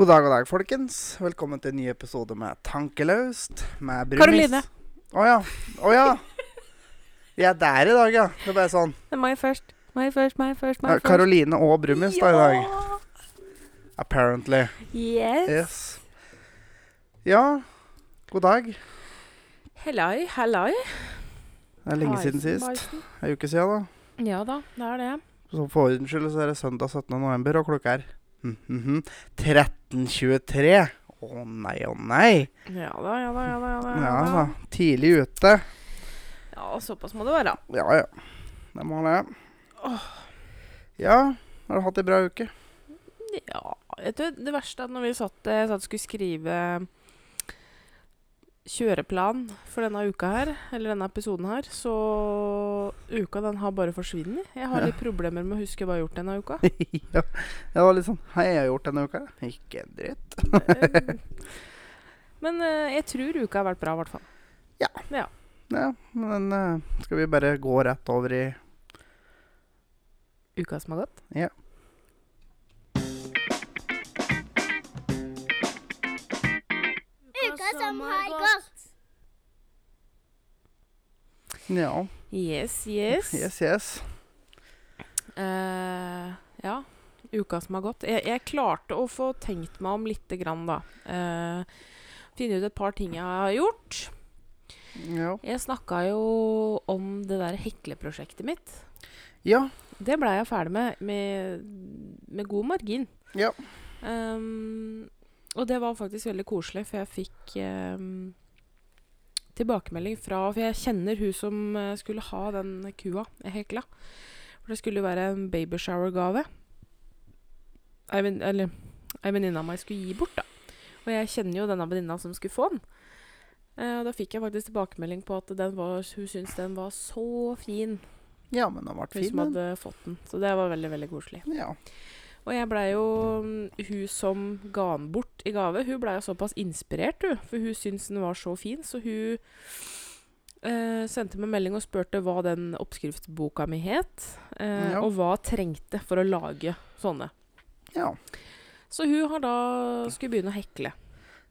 God dag, god dag, folkens. Velkommen til en ny episode med Tankeløst med Brumis. Karoline. Å ja. Å ja. Vi er der i dag, ja. Det er bare sånn. Det er meg først. Meg først, meg først, meg Ja, først. Karoline og Brumis da i dag. Apparently. Yes. Yes. Ja. God dag. Hellai, hellai. Det er lenge siden sist. Maisen. En uke siden, da. Ja da, det er det. Så for ordens skyld så er det søndag 17. november, og klokka er mhm, -hmm. 13.23. Å nei, å nei. Ja da, ja da, ja da. Ja da, Ja da. Tidlig ute. Ja, såpass må det være. Ja, ja. Det må det. Ja, har du hatt ei bra uke? Ja, vet du, det verste er at når vi satt, eh, satt skulle skrive kjøreplan for denne uka her, eller denne episoden her, så uka den har bare forsvunnet. Jeg har litt problemer med å huske hva jeg har gjort denne uka. ja. Det var litt sånn Hva har gjort denne uka? Ikke en dritt. Men uh, jeg tror uka har vært bra, i hvert fall. Ja, men uh, skal vi bare gå rett over i Uka som har gått. Ja. Som har gått. Ja. Yes, yes. Yes, yes. Uh, ja, uka som har gått. Jeg, jeg klarte å få tenkt meg om lite grann, da. Uh, finne ut et par ting jeg har gjort. Ja. Jeg snakka jo om det der hekleprosjektet mitt. Ja. Det blei jeg ferdig med, med med god margin. Ja. Ehm, og det var faktisk veldig koselig, for jeg fikk eh, tilbakemelding fra For jeg kjenner hun som eh, skulle ha den kua jeg hekla. For det skulle jo være en babyshower-gave. Ei venninne av meg skulle gi bort, da. Og jeg kjenner jo denne venninna som skulle få den. Eh, og da fikk jeg faktisk tilbakemelding på at den var, hun syntes den var så fin, ja, men den ble hun fin, som den. hadde fått den. Så det var veldig, veldig koselig. Ja. Og jeg blei jo mm, Hun som ga den bort i gave, hun blei jo såpass inspirert, hun. For hun syntes den var så fin, så hun eh, sendte meg melding og spurte hva den oppskriftsboka mi het. Eh, Ja. Og hva trengte for å lage sånne. Ja. Så hun har da skulle begynne å hekle.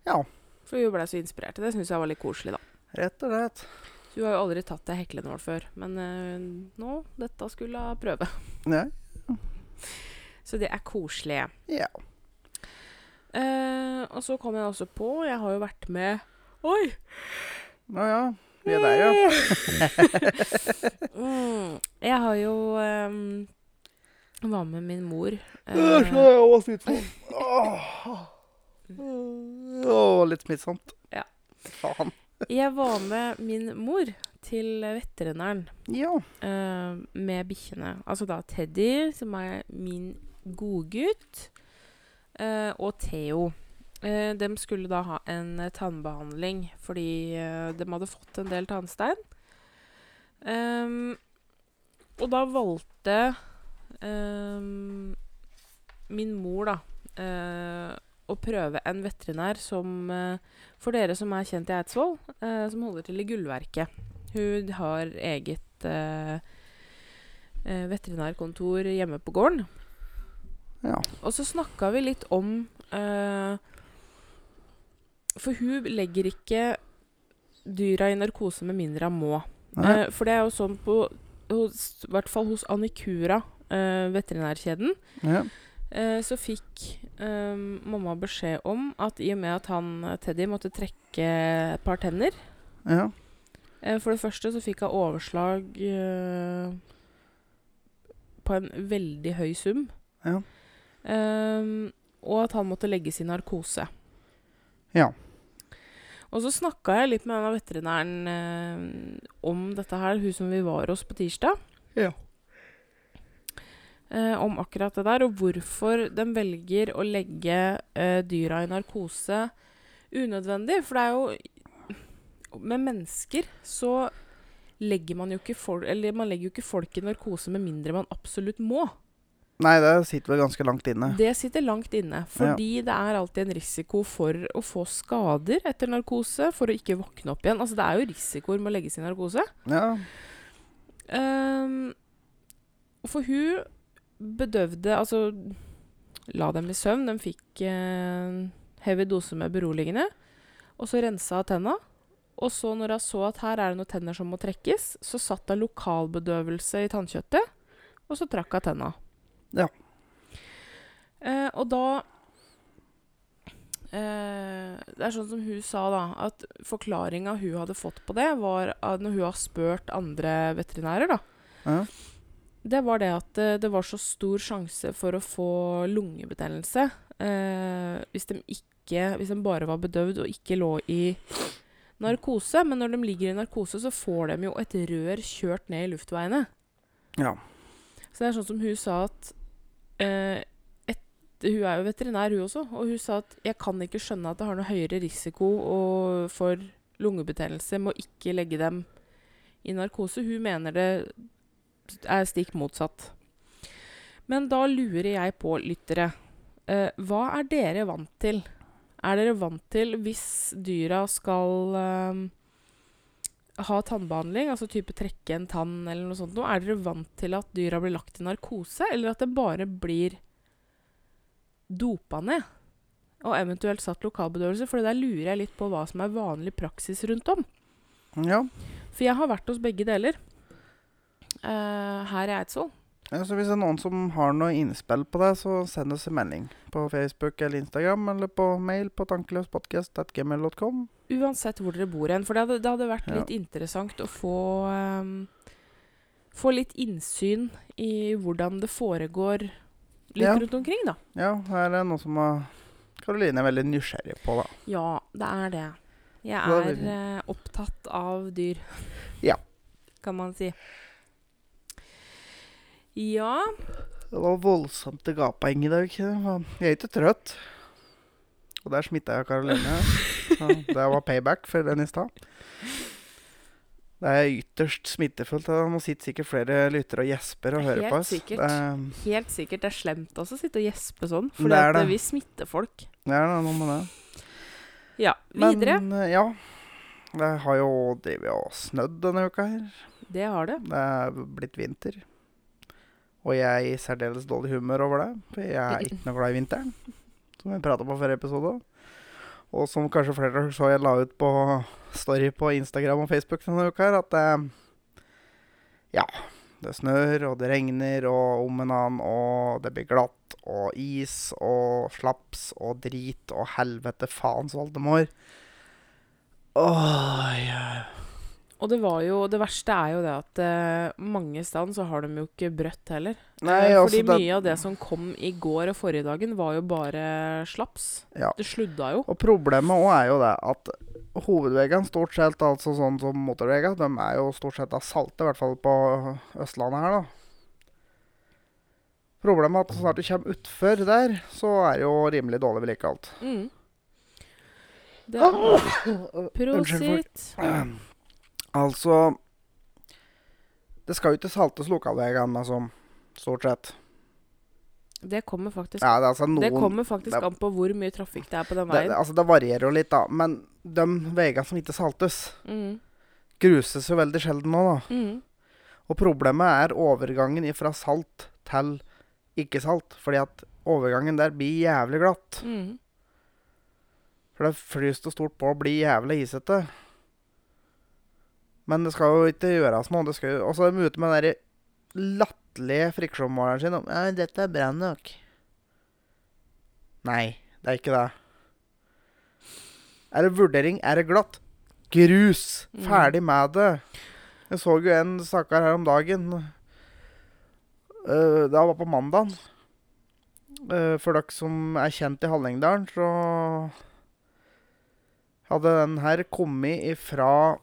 Ja. For hun blei så inspirert. Det syns jeg var litt koselig, da. Rett og slett. Hun har jo aldri tatt ei heklenål før, men eh, nå, dette skulle hun prøve. Ja. Så det er koselig. Ja. Eh, og så kom jeg også på Jeg har jo vært med Oi! Nå ja. Vi er der, ja. mm, jeg har jo um, Var med min mor. Eh, litt sånn Åh. Åh, litt smittsomt. Ja. Faen. jeg var med min mor til veterinæren Ja. eh, med bikkjene. Altså da Teddy, som er min godgutt, eh, og Theo. Eh, de skulle da ha en eh, tannbehandling fordi uh, de hadde fått en del tannstein. Ehm, og da valgte ehm, min mor, da, eh, å prøve en veterinær som eh, For dere som er kjent i Eidsvoll, eh, som holder til i Gullverket. Hun har eget eh, eh, veterinærkontor hjemme på gården. Ja. Og så snakka vi litt om eh, For hun legger ikke dyra i narkose med mindre hun må. Eh, for det er jo sånn på hos, I hvert fall hos Anikura, eh, veterinærkjeden, Ja. eh, så fikk eh, mamma beskjed om at i og med at han eh, Teddy måtte trekke et par tenner Ja. For det første så fikk hun overslag på en veldig høy sum. Ja. Ehm, og at han måtte legges i narkose. Ja. Og så snakka jeg litt med en av veterinæren eh, om dette her, hun som vi var hos på tirsdag. Ja. Eh, om akkurat det der, og hvorfor de velger å legge eh, dyra i narkose unødvendig. For det er jo Med mennesker så legger man jo ikke folk Eller man legger jo ikke folk i narkose med mindre man absolutt må. Nei, det sitter vel ganske langt inne. Det sitter langt inne, fordi det er alltid en risiko for å få skader etter narkose, for å ikke våkne opp igjen. Altså, det er jo risikoer med å legges i narkose. Ja. Um, for hun bedøvde Altså la dem i søvn. De fikk eh, heavy dose med beroligende. Og så rensa tenna. Og så når hun så at her er det noen tenner som må trekkes, så satt hun lokalbedøvelse i tannkjøttet, og så trakk hun tenna. Ja. Eh, og da eh, Det er sånn som hun sa, da, at forklaringa hun hadde fått på det, var når hun har spurt andre veterinærer, da, Ja. det var det at eh, det var så stor sjanse for å få lungebetennelse eh, hvis, de ikke, hvis de bare var bedøvd og ikke lå i narkose. Men når de ligger i narkose, så får de jo et rør kjørt ned i luftveiene. Ja. Så det er sånn som hun sa at eh, et, Hun er jo veterinær, hun også. Og hun sa at jeg kan ikke skjønne at det har noe høyere risiko og, for lungebetennelse med å ikke legge dem i narkose. Hun mener det er stikk motsatt. Men da lurer jeg på, lyttere. Eh, hva er dere vant til? Er dere vant til hvis dyra skal eh, ha tannbehandling, altså type trekke en tann eller noe sånt, er dere vant til at dyra blir lagt i narkose, eller at det bare blir dopa ned? Og eventuelt satt lokalbedøvelse, for der lurer jeg litt på hva som er vanlig praksis rundt om. ja. For jeg har vært hos begge deler Uh, her i Eidsvoll. Ja, så hvis det er noen som har noe innspill på det, så send oss en melding på Facebook eller Instagram, eller på mail på tankeløspodkast.gmail.com. Uansett hvor dere bor hen. For det hadde, det hadde vært Ja. litt interessant å få um, Få litt innsyn i hvordan det foregår litt Ja. rundt omkring, da. Ja, her er noe som uh, Karoline er veldig nysgjerrig på, da. Ja, det er det. Jeg er eh, opptatt av dyr. Ja. Kan man si. Ja Det var voldsomt til gaping i dag. Jeg er ikke trøtt. Og der smitta jeg Karoline. Det var payback for den i stad. Det er ytterst smittefullt. Nå sitter sikkert flere lyttere og gjesper og hører Helt på oss. sikkert. Det, Helt sikkert. Det er slemt også å sitte og gjespe sånn. For Det er det. vi smitter folk. det er det, noe med det. Ja, videre. Men eh, ja. Det har jo drevet og snødd denne uka her. Det har det. Det er blitt vinter. Og jeg er i særdeles dårlig humør over det. For jeg er ikke noe glad i vinteren. Som vi prata på forrige episode. Og som kanskje flere så jeg la ut på story på Instagram og Facebook denne uka at det Ja. Det snør, og det regner, og om en annen, og det blir glatt, og is, og slaps, og drit, og helvete faens oldemor. Åh, jeg Og det var jo Det verste er jo det at uh, mange steder så har de jo ikke brøtt heller. Nei, uh, altså Fordi det- mye av det som kom i går og forrige dagen, var jo bare slaps. Ja. Det sludda jo. Og problemet òg er jo det at hovedveiene, stort sett altså sånn som motorveiene, de er jo stort sett av salte, i hvert fall på Østlandet her, da. Problemet er at så snart du kommer utfor der, så er det jo rimelig dårlig vedlikeholdt. Mm. Det Unnskyld, folk. Prosit. Altså Det skal jo ikke saltes lokalveiene, altså. Stort sett. Det kommer faktisk Ja, det altså noen Det kommer faktisk det- an på hvor mye trafikk det er på den det, veien. altså det varierer jo litt, da. Men de veiene som ikke saltes, Mm. gruses jo veldig sjelden nå, da. Mm. Og problemet er overgangen fra salt til ikke-salt. Fordi at overgangen der blir jævlig glatt. Mm. For det fryser så stort på å bli jævlig isete. Men det skal jo ikke gjøres noe. Og så er de ute med den der latterlige friksjonmåleren sin om ja, 'Dette er bra nok'. Nei, det er ikke det. Er det vurdering? Er det glatt? Grus! Mm. Ferdig med det. Jeg så jo en stakkar her om dagen. Uh, det var på mandag. for dere som er kjent i Hallingdalen, så hadde den her kommet ifra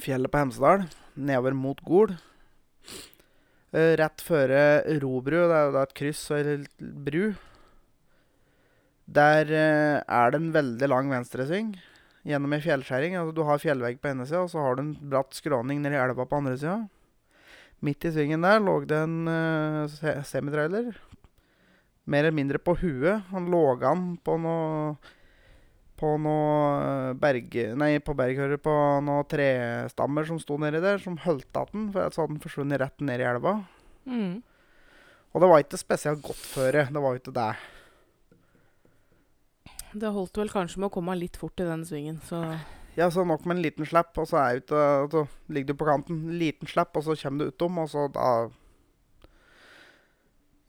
fjellet på Hemsedal, nedover mot Gol. Eh, rett før Robru, det er da et kryss og ei bru. Der eh, er det en veldig lang venstresving gjennom ei fjellskjæring. Altså, du har fjellvegg på ene sida, og så har du en bratt skråning ned i elva på andre sida. Midt i svingen der lå det en uh, se semitrailer. Mer eller mindre på huet. Han lå an på noe På noe berg... Nei, på berghører på noen trestammer som sto nedi der, som holdt igjen, for så hadde den forsvunnet rett ned i elva. Mm. Og det var ikke spesielt godt føre. Det var jo ikke det. Det holdt vel kanskje med å komme litt fort i den svingen, så Ja, så nok med en liten slapp, og så, er ute, så ligger du på kanten. En liten slapp, og så kommer du utom, og så da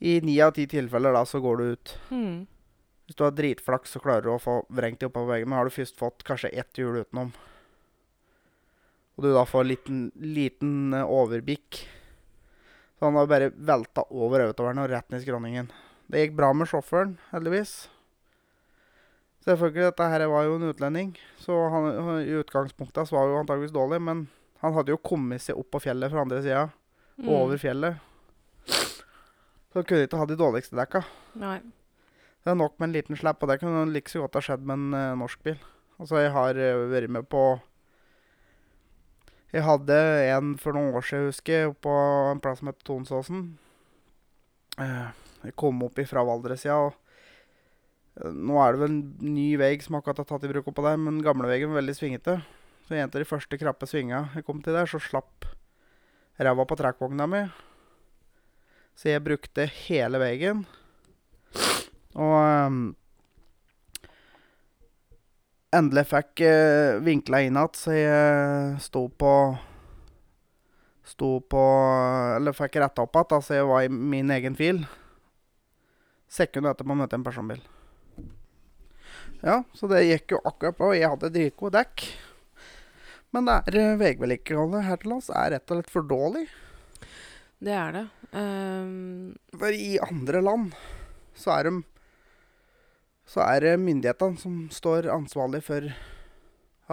I ni av ti tilfeller da, så går du ut. hmm. Hvis du har dritflaks, så klarer du å få vrengt det oppover veggen. Men har du først fått kanskje ett hjul utenom, og du da får liten, liten eh, overbikk Så han har bare velta over autovernet og rett ned i skråningen. Det gikk bra med sjåføren, heldigvis. Selvfølgelig, dette her var jo en utlending, så han, han, i utgangspunktet så var jo antageligvis dårlig. Men han hadde jo kommet seg opp på fjellet fra andre sida, Mm. over fjellet. Så han kunne ikke ha de dårligste dekka. Nei. Det er nok med en liten slapp, og det kunne like så godt ha skjedd med en uh, norsk bil. Altså, jeg har uh, vært med på Jeg hadde en for noen år siden, husker jeg, på en plass som heter Tonsåsen. Uh, jeg kom opp ifra Valdresida, og nå er det vel en ny vei som akkurat har tatt i bruk oppå der, men gamlevegen var veldig svingete. Så en av de første krappe svinga jeg kom til der, så slapp ræva på trekkvogna mi. Så jeg brukte hele veien. Og um, endelig fikk uh, vinkla inn igjen, så jeg sto på Sto på Eller fikk retta opp igjen, så jeg var i min egen fil. Sekundet etterpå møtte jeg en personbil. Ja, så det gikk jo akkurat bra. Jeg hadde dritgode dekk. Men det er uh, veivedlikeholdet her til lands er rett og slett for dårlig. Det er det. Um... For i andre land så er de Så er det myndighetene som står ansvarlig for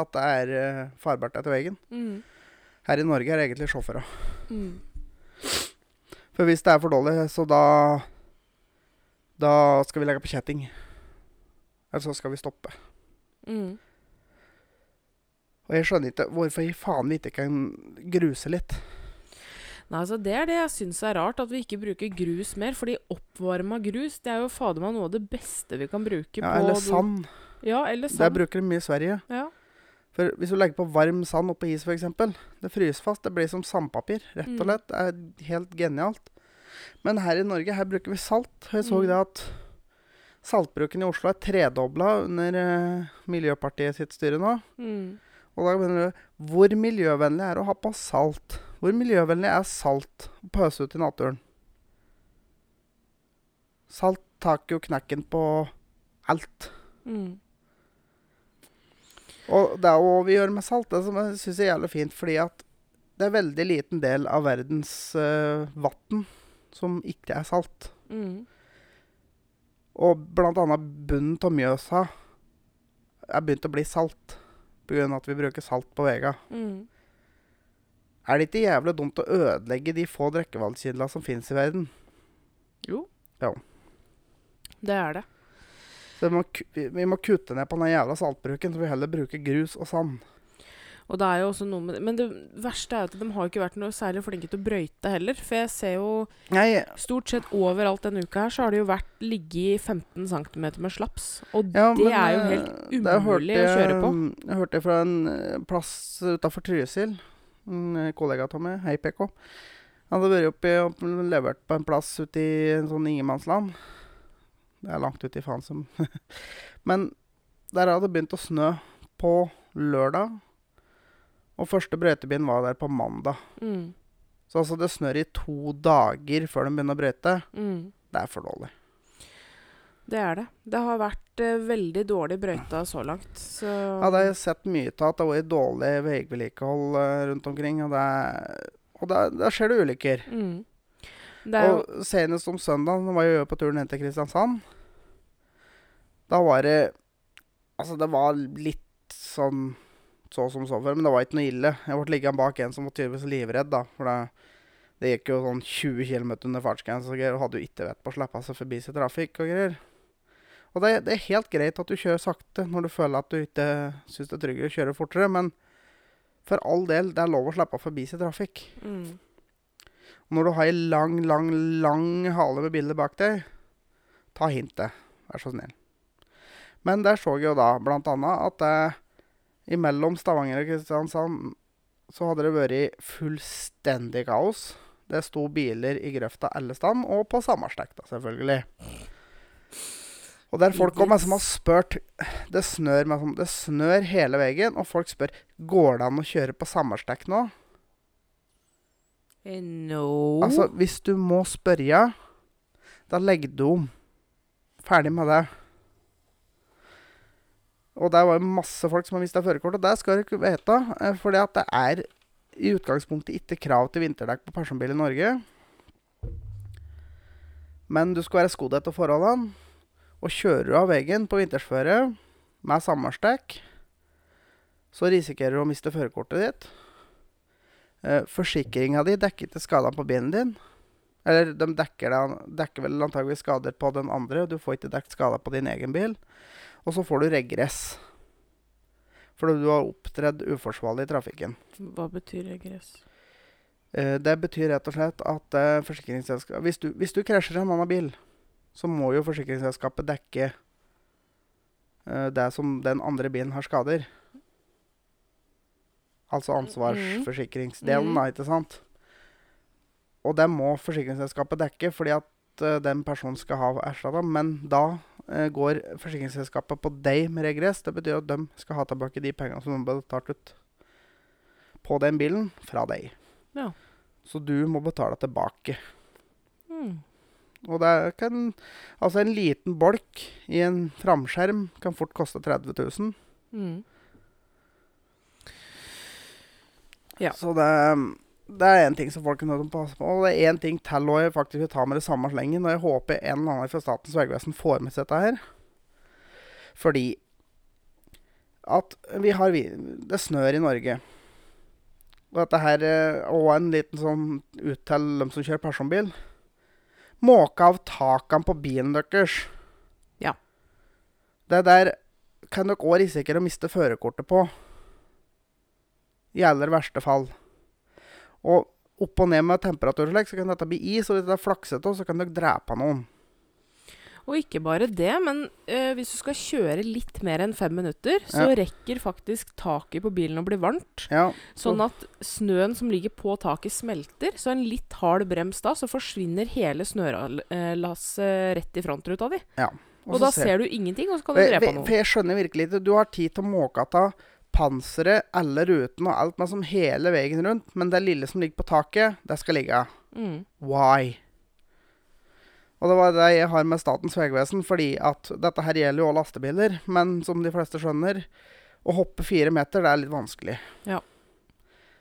at det er eh, farbart etter veien. mm, Her i Norge er det egentlig sjåfører. mm. For hvis det er for dårlig, så da Da skal vi legge på kjetting. Eller så skal vi stoppe. Mm. Og jeg skjønner ikke hvorfor i faen vi ikke kan gruse litt. Nei, altså Det er det jeg syns er rart, at vi ikke bruker grus mer. Fordi oppvarma grus det er jo fader meg noe av det beste vi kan bruke Ja, på eller sand. Ja, eller Det Der bruker de mye i Sverige. Ja. For hvis du legger på varm sand oppå is, f.eks., det fryser fast. Det blir som sandpapir. Rett og Mm. slett. Det er helt genialt. Men her i Norge her bruker vi salt. Jeg så Mm. det at saltbruken i Oslo er tredobla under eh, Miljøpartiet sitt styre nå. Mm. Og da begynner du Hvor miljøvennlig er det å ha på salt? Hvor miljøvennlig er salt å pøse ut i naturen? Salt tar jo knekken på alt. Mm. Og det er jo vi gjør med salt, det som jeg syns er jævlig fint, fordi at det er veldig liten del av verdens uh, vann som ikke er salt. Mm. Og blant annet bunnen av Mjøsa er begynt å bli salt pga. at vi bruker salt på veiene. Mm. Er det ikke jævlig dumt å ødelegge de få drikkevannskildene som finnes i verden? Jo. Ja. Det er det. Så vi må, vi, må kutte ned på den jævla saltbruken, så vi heller bruker grus og sand. Og det er jo også noe med det. Men det verste er at de har ikke vært noe særlig flinke til å brøyte heller. For jeg ser jo Nei, stort sett overalt denne uka her, så har det jo vært ligget 15 cm med slaps. Og Ja, det men, er jo eh, helt umulig hørte å kjøre på. jeg- Jeg hørte fra en eh, plass utafor Trysil. En eh, kollega av meg, hei PK. Han hadde vært oppe og levert på en plass ute i en sånn ingenmannsland. Det er langt ute i faen som Men der hadde det begynt å snø på lørdag. Og første brøytebind var der på mandag. Mm. Så altså det snør i to dager før de begynner å brøyte. Mm. Det er for dårlig. Det er det. Det har vært eh, veldig dårlig brøyta så langt. Så Ja, det har jeg sett mye av. At det har vært dårlig veivedlikehold eh, rundt omkring. Og, det er, og der, der skjer det ulykker. mm. Det er jo Og senest om søndag var jeg på turen ned til Kristiansand. Da var det Altså, det var litt sånn så som så før, men det var ikke noe ille. Jeg ble liggende bak en som var tydeligvis livredd, da. For det, det gikk jo sånn 20 km under fartsgrensa og greier, og hadde jo ikke vett på å slippe seg forbi seg trafikk og greier. Og det, det er helt greit at du kjører sakte når du føler at du ikke syns det er tryggere å kjøre fortere, men for all del, det er lov å slippe forbi seg trafikk. mm. Og når du har ei lang, lang, lang hale med biler bak deg, ta hintet. Vær så snill. Men der så jeg jo da annet at eh, imellom Stavanger og Kristiansand så hadde det vært fullstendig kaos. Det sto biler i grøfta alle steder, og på samme stekta, selvfølgelig. Og der folk kommer som har spurt Det snør, meg sånn- det snør hele veien, og folk spør går det an å kjøre på Samerstek nå. Eh, No. Altså, hvis du må spørre, da legger du om. Ferdig med det. Og der var jo masse folk som har mista førerkort, og det skal du ikke vite. for Fordi at det er i utgangspunktet ikke krav til vinterdekk på personbil i Norge. Men du skal være skodd etter forholdene. Og kjører du av veggen på vintersføre med sammerstek, så risikerer du å miste førerkortet ditt. Eh, Forsikringa di dekker ikke skadene på bilen din. Eller de dekker, den, dekker vel antageligvis skader på den andre. Du får ikke dekket skader på din egen bil. Og så får du regress. Fordi du har opptredd uforsvarlig i trafikken. Hva betyr regress? Eh, det betyr rett og slett at forsikringsselskap... forsikringsselskapet hvis, du- hvis du krasjer en annen bil, så må jo forsikringsselskapet dekke uh, det som den andre bilen har skader. Altså ansvarsforsikringsdelen, Mhm. da, ikke sant? Og det må forsikringsselskapet dekke fordi at uh, den personen skal ha erstatta. Men da uh, går forsikringsselskapet på deg med regress. Det betyr at de skal ha tilbake de pengene som de har betalt ut på den bilen, fra deg. Ja. Så du må betale tilbake. Mm. Og det kan Altså, en liten bolk i en framskjerm kan fort koste 30 000. Mm. Ja. Så det, det er én ting som folk å passe på. Og det er én ting til jeg faktisk vil ta med det samme slengen. Og jeg håper en eller annen fra Statens vegvesen får med seg dette her. Fordi at vi har Det snør i Norge. Og dette her Og en liten sånn ut til dem som kjører personbil. Måke av takene på bilen deres. Ja. Det der kan dere òg risikere å miste førerkortet på. I aller verste fall. Og opp og ned med temperatur så kan dette bli is. Og hvis det er flaksete, så kan dere drepe noen. Og ikke bare det, men eh, hvis du skal kjøre litt mer enn fem minutter, så Ja. rekker faktisk taket på bilen å bli varmt. Ja, Sånn at snøen som ligger på taket, smelter. Så en litt hard brems da, så forsvinner hele snølasset rett i frontruta di. Og, og da ser du ingenting, og så kan du drepe noen. for jeg skjønner virkelig ikke. Du har tid til å måke av panseret, alle rutene og alt, men som hele veien rundt. Men det lille som ligger på taket, det skal ligge. Mm. Why? Og det var det jeg har med Statens vegvesen, fordi at dette her gjelder jo også lastebiler. Men som de fleste skjønner, å hoppe fire meter, det er litt vanskelig. Ja.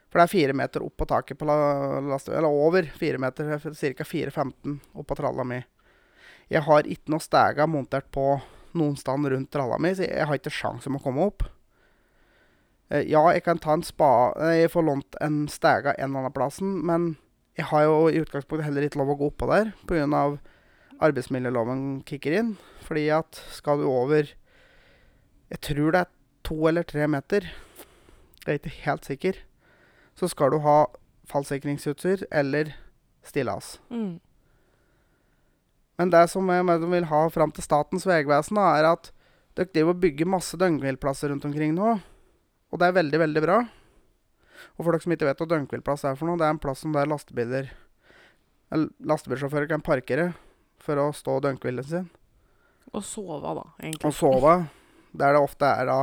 For det er fire meter opp på taket på lastebilen, eller over fire meter, ca. 4,15 opp på tralla mi. Jeg har ikke noe stega montert på noen stand rundt tralla mi, så jeg har ikke sjans om å komme opp. Eh, Ja, jeg kan ta en spa eh, Jeg får lånt en stega en eller annen plassen, men jeg har jo i utgangspunktet heller ikke lov å gå oppå der pga. Arbeidsmiljøloven kicker inn. Fordi at skal du over Jeg tror det er to eller tre meter. Jeg er ikke helt sikker. Så skal du ha fallsikringsutstyr eller stillas. Mm. Men det som jeg mener vil ha fram til Statens vegvesen, er at dere driver og bygger masse døgnhvileplasser rundt omkring nå. Og det er veldig, veldig bra. Og for dere som ikke vet hva døgnhvileplass er for noe, det er en plass som der lastebiler lastebilsjåfører kan parkere for å stå døgnhvilen sin. Og sove, da, egentlig. Og sove. Der det ofte er da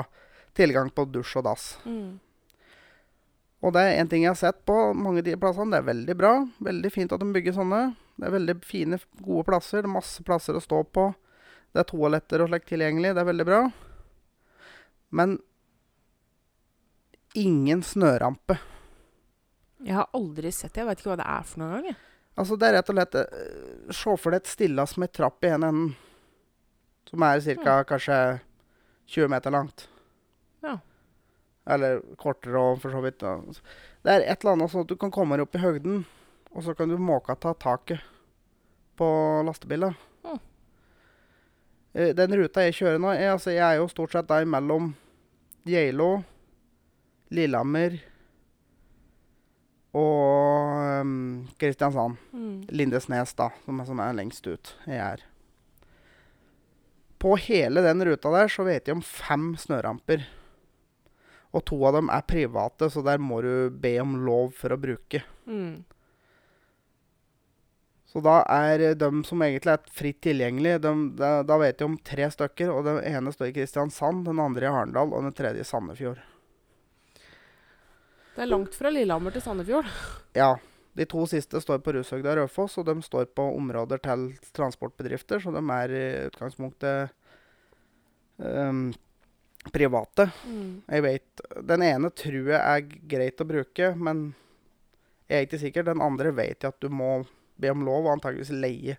tilgang på dusj og dass. Mm. Og det er en ting jeg har sett på mange av de plassene. Det er veldig bra. Veldig fint at de bygger sånne. Det er veldig fine, gode plasser. Det er masse plasser å stå på. Det er toaletter og slikt tilgjengelig. Det er veldig bra. Men ingen snørampe. Jeg har aldri sett det. Jeg vet ikke hva det er for noen gang. Jeg. Altså, det er rett og slett eh, Se for deg et stillas med trapp i ene enden. Som er ca. kanskje 20 meter langt. Ja. Eller kortere og for så vidt. Det er et eller annet sånn at du kan komme deg opp i høgden, og så kan du måke ta taket på lastebilen. Mm. Eh, Den ruta jeg kjører nå, er, altså, jeg er jo stort sett da imellom Geilo, Lillehammer og um, Kristiansand. Mm. Lindesnes, da, som som er lengst ut. Jeg er. På hele den ruta der så vet jeg om fem snøramper. Og to av dem er private, så der må du be om lov for å bruke. Mm. Så da er de som egentlig er fritt tilgjengelig, de, da, da vet jeg om tre stykker. Og den ene står i Kristiansand, den andre i Arendal og den tredje i Sandefjord. Det er langt fra Lillehammer til Sandefjord. Ja. De to siste står på Rushøgda og Raufoss, og de står på områder til transportbedrifter, så de er i utgangspunktet um, private. Mm. Jeg vet Den ene tror jeg er greit å bruke, men jeg er ikke sikker. Den andre vet jeg at du må be om lov, og antageligvis leie.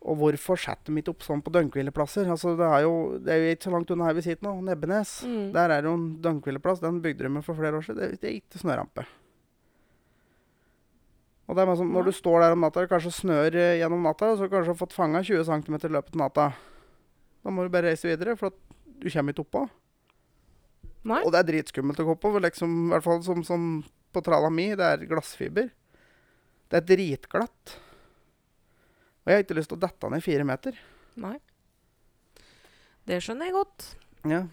Og hvorfor setter de ikke opp sånn på døgnhvileplasser? Altså, det, er jo, det er jo ikke så langt unna her vi sitter nå, Nebbenes. Mm. Der er det jo en døgnhvileplass. Den bygde de med for flere år siden. Det, det er ikke snørampe. Og det er sånn, Når du står der om natta, det kanskje snør eh, gjennom natta, og så har du kanskje fått fanga 20 cm i løpet av natta. Da må du bare reise videre, for at du kommer ikke oppå. Nei. Og det er dritskummelt å gå på, for liksom, i hvert fall som, som på tralla mi. Det er glassfiber. Det er dritglatt. Og jeg har ikke lyst til å dette ned fire meter. Nei. Det skjønner jeg godt. Ja.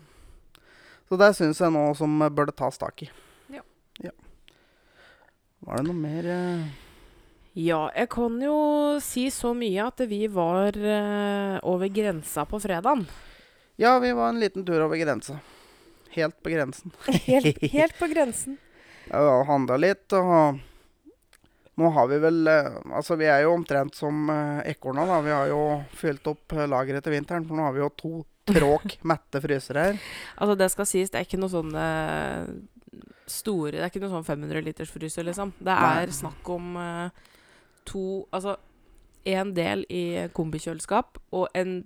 Så det syns jeg nå som bør det tas tak i. Ja. ja. Var det noe mer eh? Ja, jeg kan jo si så mye at vi var eh, over grensa på fredagen. Ja, vi var en liten tur over grensa. Helt på grensen. Helt, helt på grensen. Ja, handla litt, og nå har vi vel eh, Altså, vi er jo omtrent som uh, ekorna, da. Vi har jo fylt opp uh, lageret til vinteren, for nå har vi jo to tråk mette frysere her. Altså, det skal sies, det er ikke noe sånn eh, store Det er ikke noe sånn 500 liters fryser, liksom. Det er Nei. snakk om eh, to Altså en del i kombikjøleskap og en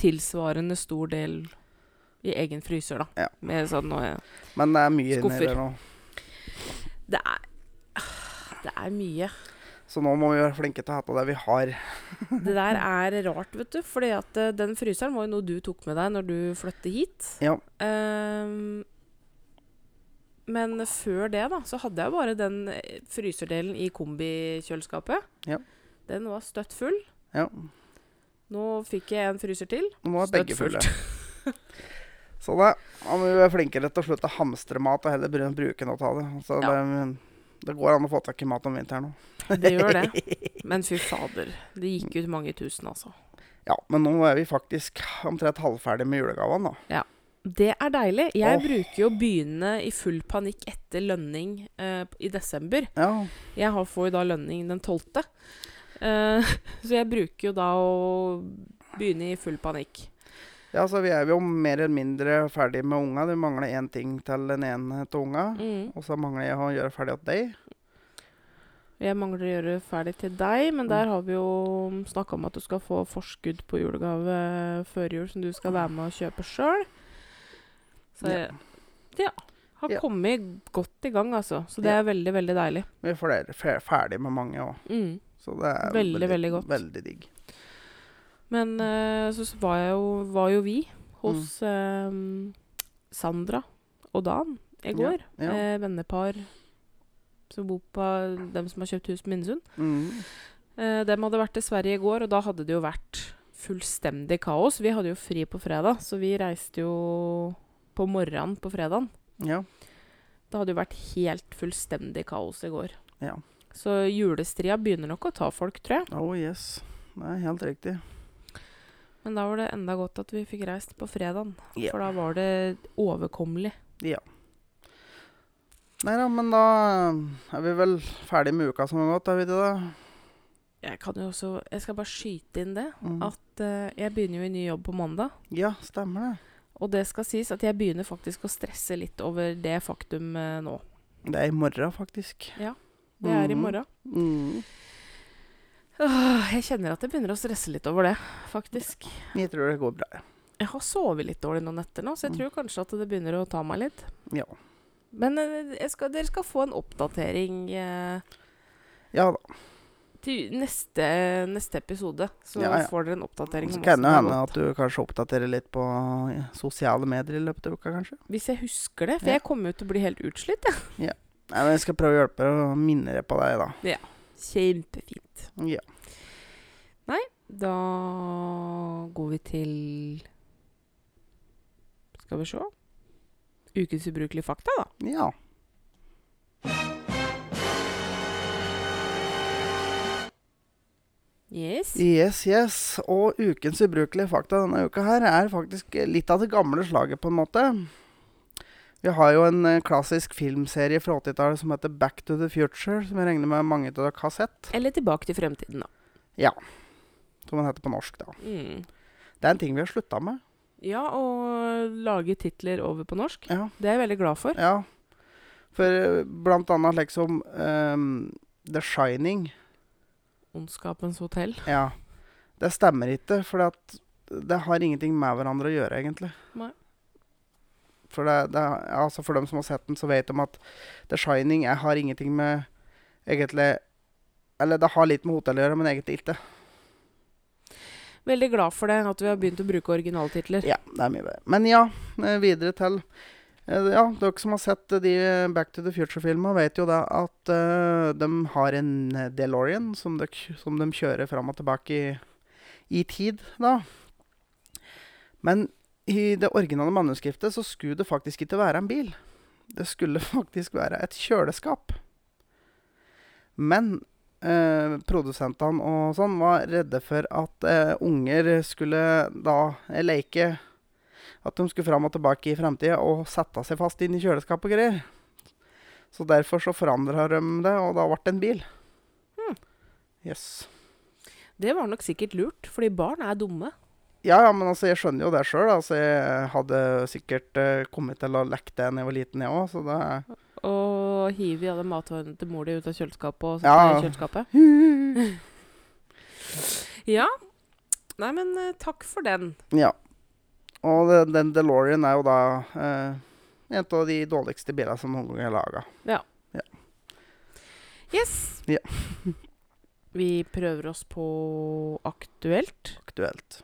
tilsvarende stor del i egen fryser, da. Ja. Med sånn skuffer. Men det er mye Skuffer. der nå. Det er Det er mye. Så nå må vi være flinke til å ha på det vi har. Det der er rart, vet du. Fordi at eh, den fryseren var jo noe du tok med deg når du flyttet hit. Ja. Um, men før det, da, så hadde jeg bare den eh, fryserdelen i kombikjøleskapet. Ja. Den var støtt full. Ja. Nå fikk jeg en fryser til. Nå er begge fulle. Så da må vi være flinkere til å slutte å hamstre mat og heller bru- bruke noe av det. Så Ja. det. Det går an å få tak i mat om vinteren òg. Det gjør det. Men fy fader. Det gikk ut mange tusen, altså. Ja, men nå er vi faktisk omtrent halvferdig med julegavene, da. Ja. Det er deilig. Jeg oh. bruker jo å begynne i full panikk etter lønning eh, i desember. Ja, Jeg har, får jo da lønning den 12. Eh, så jeg bruker jo da å begynne i full panikk. Ja så vi er jo mer eller mindre ferdig med unga. Det mangler én ting til den ene til unga. Mm. Og så mangler jeg å gjøre ferdig til deg. Jeg mangler å gjøre ferdig til deg, men der har vi jo snakka om at du skal få forskudd på julegave før jul, som du skal være med og kjøpe sjøl. Så Ja. ja, har Ja. kommet godt i gang, altså. Så det Ja. er veldig, veldig deilig. Vi er det ferdig med mange òg. Mm. Så det er Veldig, veldig godt. Veldig digg. Men eh, så var, jeg jo, var jo vi hos eh, Sandra og Dan i går. Ja, ja. Eh, vennepar som bor på dem som har kjøpt hus på Minnesund. Mm. Eh, dem hadde vært til Sverige i går, og da hadde det jo vært fullstendig kaos. Vi hadde jo fri på fredag, så vi reiste jo på morgenen på fredagen. ja. Det hadde jo vært helt fullstendig kaos i går. Ja. Så julestria begynner nok å ta folk, tror jeg. Oh yes. Det er helt riktig. Men da var det enda godt at vi fikk reist på fredagen. Ja. For da var det overkommelig. Nei da, men da er vi vel ferdig med uka som har gått, er vi det? Jeg kan jo også Jeg skal bare skyte inn det. Mm. At uh, jeg begynner jo i ny jobb på mandag. Ja, stemmer det. Og det skal sies at jeg begynner faktisk å stresse litt over det faktum uh, nå. Det er i morgen, faktisk. Ja. Det er i Mhm. morgen. Mm. Åh, jeg kjenner at jeg begynner å stresse litt over det, faktisk. Jeg tror det går bra. ja. Jeg har sovet litt dårlig noen netter nå, så jeg Mm. tror kanskje at det begynner å ta meg litt. Ja. Men eh, jeg skal, dere skal få en oppdatering eh, Ja da. til neste, neste episode. Så Ja, ja. får dere en oppdatering. Så kan det hende at du kanskje oppdaterer litt på sosiale medier i løpet av uka, kanskje. Hvis jeg husker det. For Ja. jeg kommer jo til å bli helt utslitt. jeg. Nei, men Jeg skal prøve å hjelpe og minne deg på deg, da. Ja. Kjempefint. Ja. Da går vi til Skal vi se Ukens ubrukelige fakta, da. Ja. Yes. yes, yes. Og ukens ubrukelige fakta denne uka her er faktisk litt av det gamle slaget, på en måte. Vi har jo en eh, klassisk filmserie fra 80-tallet som heter Back to the Future, som jeg regner med mange av dere har sett. Eller Tilbake til fremtiden, da. Ja. Som den heter på norsk, da. Mm. Det er en ting vi har slutta med. Ja, å lage titler over på norsk. Ja. Det er jeg veldig glad for. ja. For eh, blant annet liksom um, The Shining. Ondskapens hotell. Ja. Det stemmer ikke, for det har ingenting med hverandre å gjøre, egentlig. Nei. For, det, det, altså for dem som har sett den, så vet de at The Shining jeg har ingenting med egentlig Eller det har litt med hotell å gjøre, men egentlig ikke. Veldig glad for det, at vi har begynt å bruke originaltitler. Ja, det er mye bedre. Men ja, eh, videre til eh, Ja, dere som har sett de Back to the Future-filmene, vet jo da at uh, de har en DeLorean som de, som de kjører fram og tilbake i, i tid, da. Men i det originale manuskriptet så skulle det faktisk ikke være en bil. Det skulle faktisk være et kjøleskap. Men eh, produsentene og sånn var redde for at eh, unger skulle da eh, leke At de skulle fram og tilbake i fremtida og sette seg fast inn i kjøleskap og greier. Så derfor så forandra de det, og da ble det en bil. Hmm. Yes. Det var nok sikkert lurt, fordi barn er dumme. Ja, ja, men altså, jeg skjønner jo det sjøl. Altså, jeg hadde sikkert eh, kommet til å leke det da jeg var liten, jeg òg, så det Og hiver alle matvarene til mor di ut av kjøleskapet og Ja. i kjøleskapet. Ja. Nei, men eh, takk for den. Ja. Og den, den DeLorean er jo da eh, en av de dårligste bilene som noen gang er laga. Yes. Ja. Vi prøver oss på aktuelt. Aktuelt.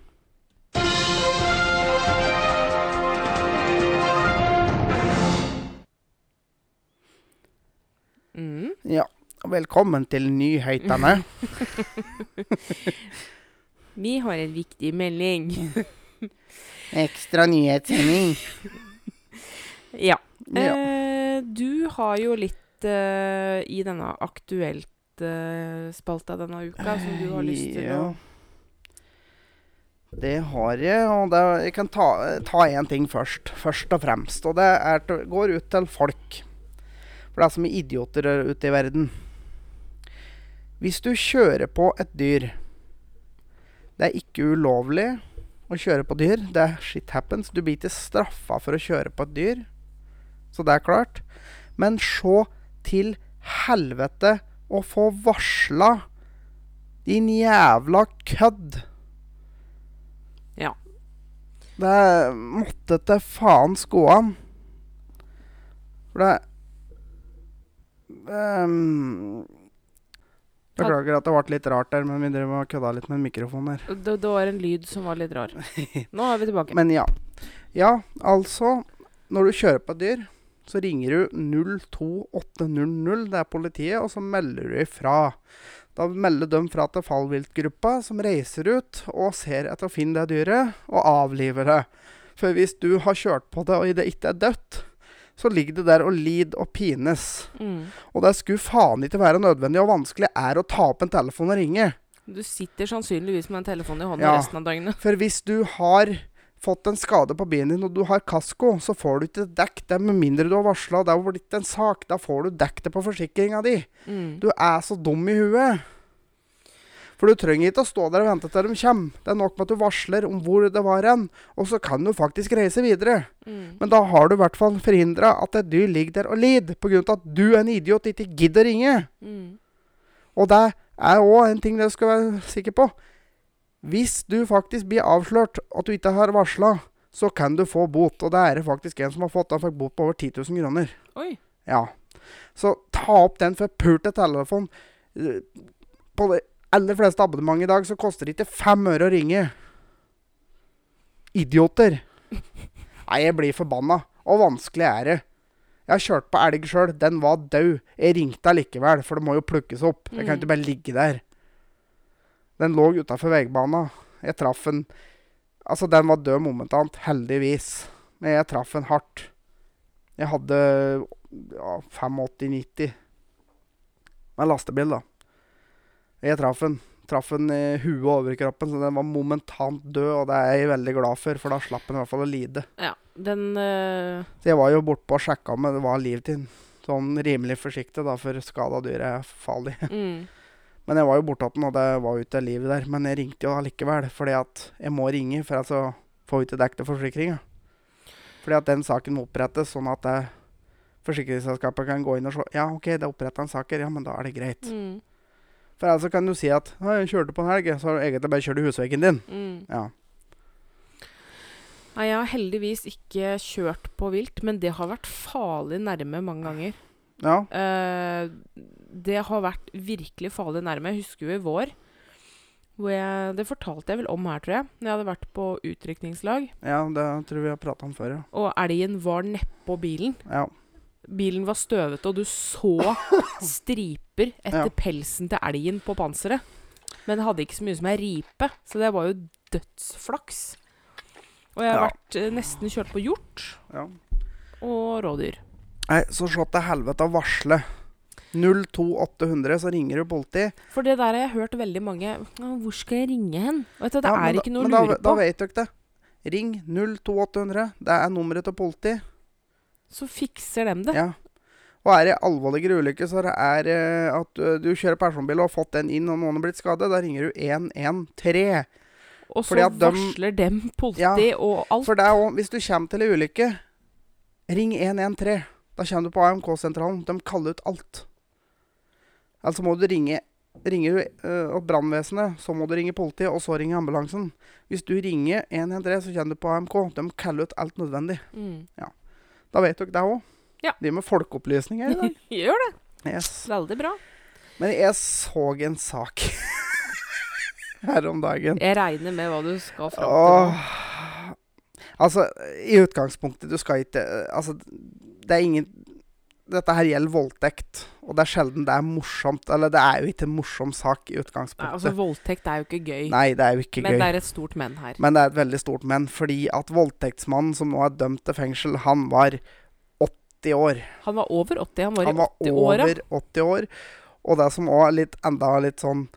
Mm. Ja. Velkommen til nyhetene. Vi har en viktig melding. Ekstra nyhetssending. ja. Ja. Eh, du har jo litt eh, i denne aktuelt-spalta denne uka som du har lyst til å Ja. Det har jeg, og det, jeg kan ta, ta én ting først. Først og fremst. Og det er går ut til folk. For det er så mye idioter ute i verden. Hvis du kjører på et dyr Det er ikke ulovlig å kjøre på dyr. Det er shit happens. Du blir ikke straffa for å kjøre på et dyr. Så det er klart. Men se til helvete å få varsla din jævla kødd. Ja. Det måtte til faens gå an. For det ehm, Beklager at det ble litt rart der, men vi drev og kødda litt med mikrofonen mikrofon her. Det, det var en lyd som var litt rar. Nå er vi tilbake. Men ja. Ja, altså Når du kjører på et dyr, så ringer du 02800. Det er politiet, og så melder du ifra. Da melder de fra til fallviltgruppa, som reiser ut og ser etter å finne det dyret, og avliver det. For hvis du har kjørt på det, og det ikke er dødt, så ligger det der og lider og pines. Mm. Og det skulle faen ikke være nødvendig og vanskelig er å ta opp en telefon og ringe. Du sitter sannsynligvis med en telefon i hånda Ja. resten av døgnet. For hvis du har fått en skade på bilen din, og du har kasko, så får du ikke dekket det med mindre du har varsla. Det har blitt en sak. Da får du dekket det på forsikringa di. Mm. Du er så dum i huet. For du trenger ikke å stå der og vente til de kommer. Det er nok med at du varsler om hvor det var hen, og så kan du faktisk reise videre. Mm. Men da har du i hvert fall forhindra at et dyr ligger der og lider, pga. at du, er en idiot, ikke gidder ringe. Mm. Og det er òg en ting du skal være sikker på. Hvis du faktisk blir avslørt at du ikke har varsla, så kan du få bot. Og det er det faktisk en som har fått. Han fikk bot på over 10 000 kroner. Oi. Ja. Så ta opp den forpulte telefonen. Eh, På de aller fleste abonnement i dag så koster det ikke fem øre å ringe. Idioter. Nei, jeg blir forbanna. Og vanskelig er det. Jeg har kjørt på elg sjøl. Den var død. Jeg ringte allikevel, for det må jo plukkes opp. Jeg kan Mm. ikke bare ligge der. Den lå utafor veibana. Jeg traff den Altså, den var død momentant, heldigvis. Men jeg traff den hardt. Jeg hadde ja, 85-90 med lastebil, da. Jeg traff den traff den i huet og overkroppen, så den var momentant død, og det er jeg veldig glad for, for da slapp den i hvert fall å lide. Ja, den eh, Så jeg var jo bortpå og sjekka om det var liv til den. Sånn rimelig forsiktig, da, for skada dyr er farlig. mm. Men jeg var jo borte den, og det var jo ikke livet der. Men jeg ringte jo allikevel, fordi at jeg må ringe, for altså får vi ikke dekket forsikringa. Fordi at den saken må opprettes, sånn at det, forsikringsselskapet kan gå inn og se Ja, OK, det oppretta en sak her, ja, men da er det greit. Mm. For ellers kan du si at «Å, 'Jeg kjørte på en helg', så har du egentlig bare kjørt i husveggen din. Mm. Ja. Nei, jeg har heldigvis ikke kjørt på vilt, men det har vært farlig nærme mange ganger. Ja. Eh, det har vært virkelig farlig nærme. Jeg husker jo i vår hvor jeg, Det fortalte jeg vel om her, tror jeg. Når jeg hadde vært på utrykningslag. ja, det tror jeg vi har prata om før, ja. Og elgen var nedpå bilen. ja. Bilen var støvete, og du så striper etter Ja. pelsen til elgen på panseret. Men det hadde ikke så mye som ei ripe, så det var jo dødsflaks. Og jeg har Ja. vært eh, nesten kjørt på hjort ja. og rådyr. Nei, så slått til helvete å varsle. 02800, så ringer du politiet. For det der har jeg hørt veldig mange Hvor skal jeg ringe hen? Vet du, det Ja, er da- ikke noe å lure da, lure Da vet dere det. Ring 02800. Det er nummeret til politiet. Så fikser de det. Ja. Og er det alvorligere ulykke, så er det at du, du kjører personbil og har fått den inn, og noen har blitt skadet, da ringer du 113. Og så varsler dem politi Ja, og alt. For det er også, hvis du kommer til en ulykke, ring 113. Da kommer du på AMK-sentralen. De kaller ut alt. Altså må du ringe Ringer du øh, brannvesenet, så må du ringe politiet, og så ringe ambulansen. Hvis du ringer 113, så kommer du på AMK. De kaller ut alt nødvendig. Mm. Da vet dere det òg. Ja. De med folkeopplysning her i dag. Gjør det. Yes. Veldig bra. Men jeg så en sak her om dagen. Jeg regner med hva du skal fram til. Åh. Altså, i utgangspunktet, du skal ikke Altså, det er ingen Dette her gjelder voldtekt, og det er sjelden det er morsomt. Eller det er jo ikke en morsom sak i utgangspunktet. Nei, altså, voldtekt er jo ikke gøy. Nei, det er jo ikke men gøy. det er et stort men her. Men det er et veldig stort men, fordi at voldtektsmannen som nå er dømt til fengsel, han var 80 år. Han var over 80. Han var Han i var 80-åra. over 80 år. Og det som òg er litt enda litt sånn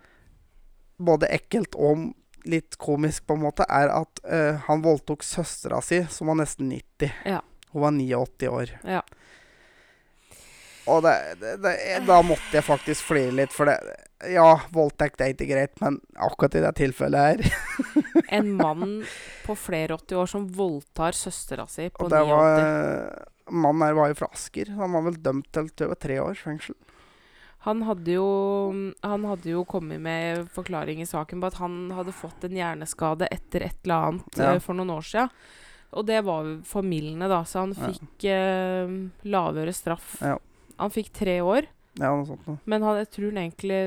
både ekkelt og litt komisk, på en måte, er at uh, han voldtok søstera si, som var nesten 90. Ja. Hun var 89 år. Ja. Og det, det, det, da måtte jeg faktisk flire litt, for det Ja, voldtekt er ikke greit, men akkurat i det tilfellet her En mann på flere 80 år som voldtar søstera si på 89. var eh, Mannen her var jo fra Asker. Han var vel dømt til over tre års fengsel. Han hadde jo Han hadde jo kommet med forklaring i saken på at han hadde fått en hjerneskade etter et eller annet Ja. eh, for noen år siden. Og det var formildende, da, så han Ja. fikk eh, lavere straff. Ja. Han fikk tre år, Ja, noe sånt noe. men han, jeg tror han egentlig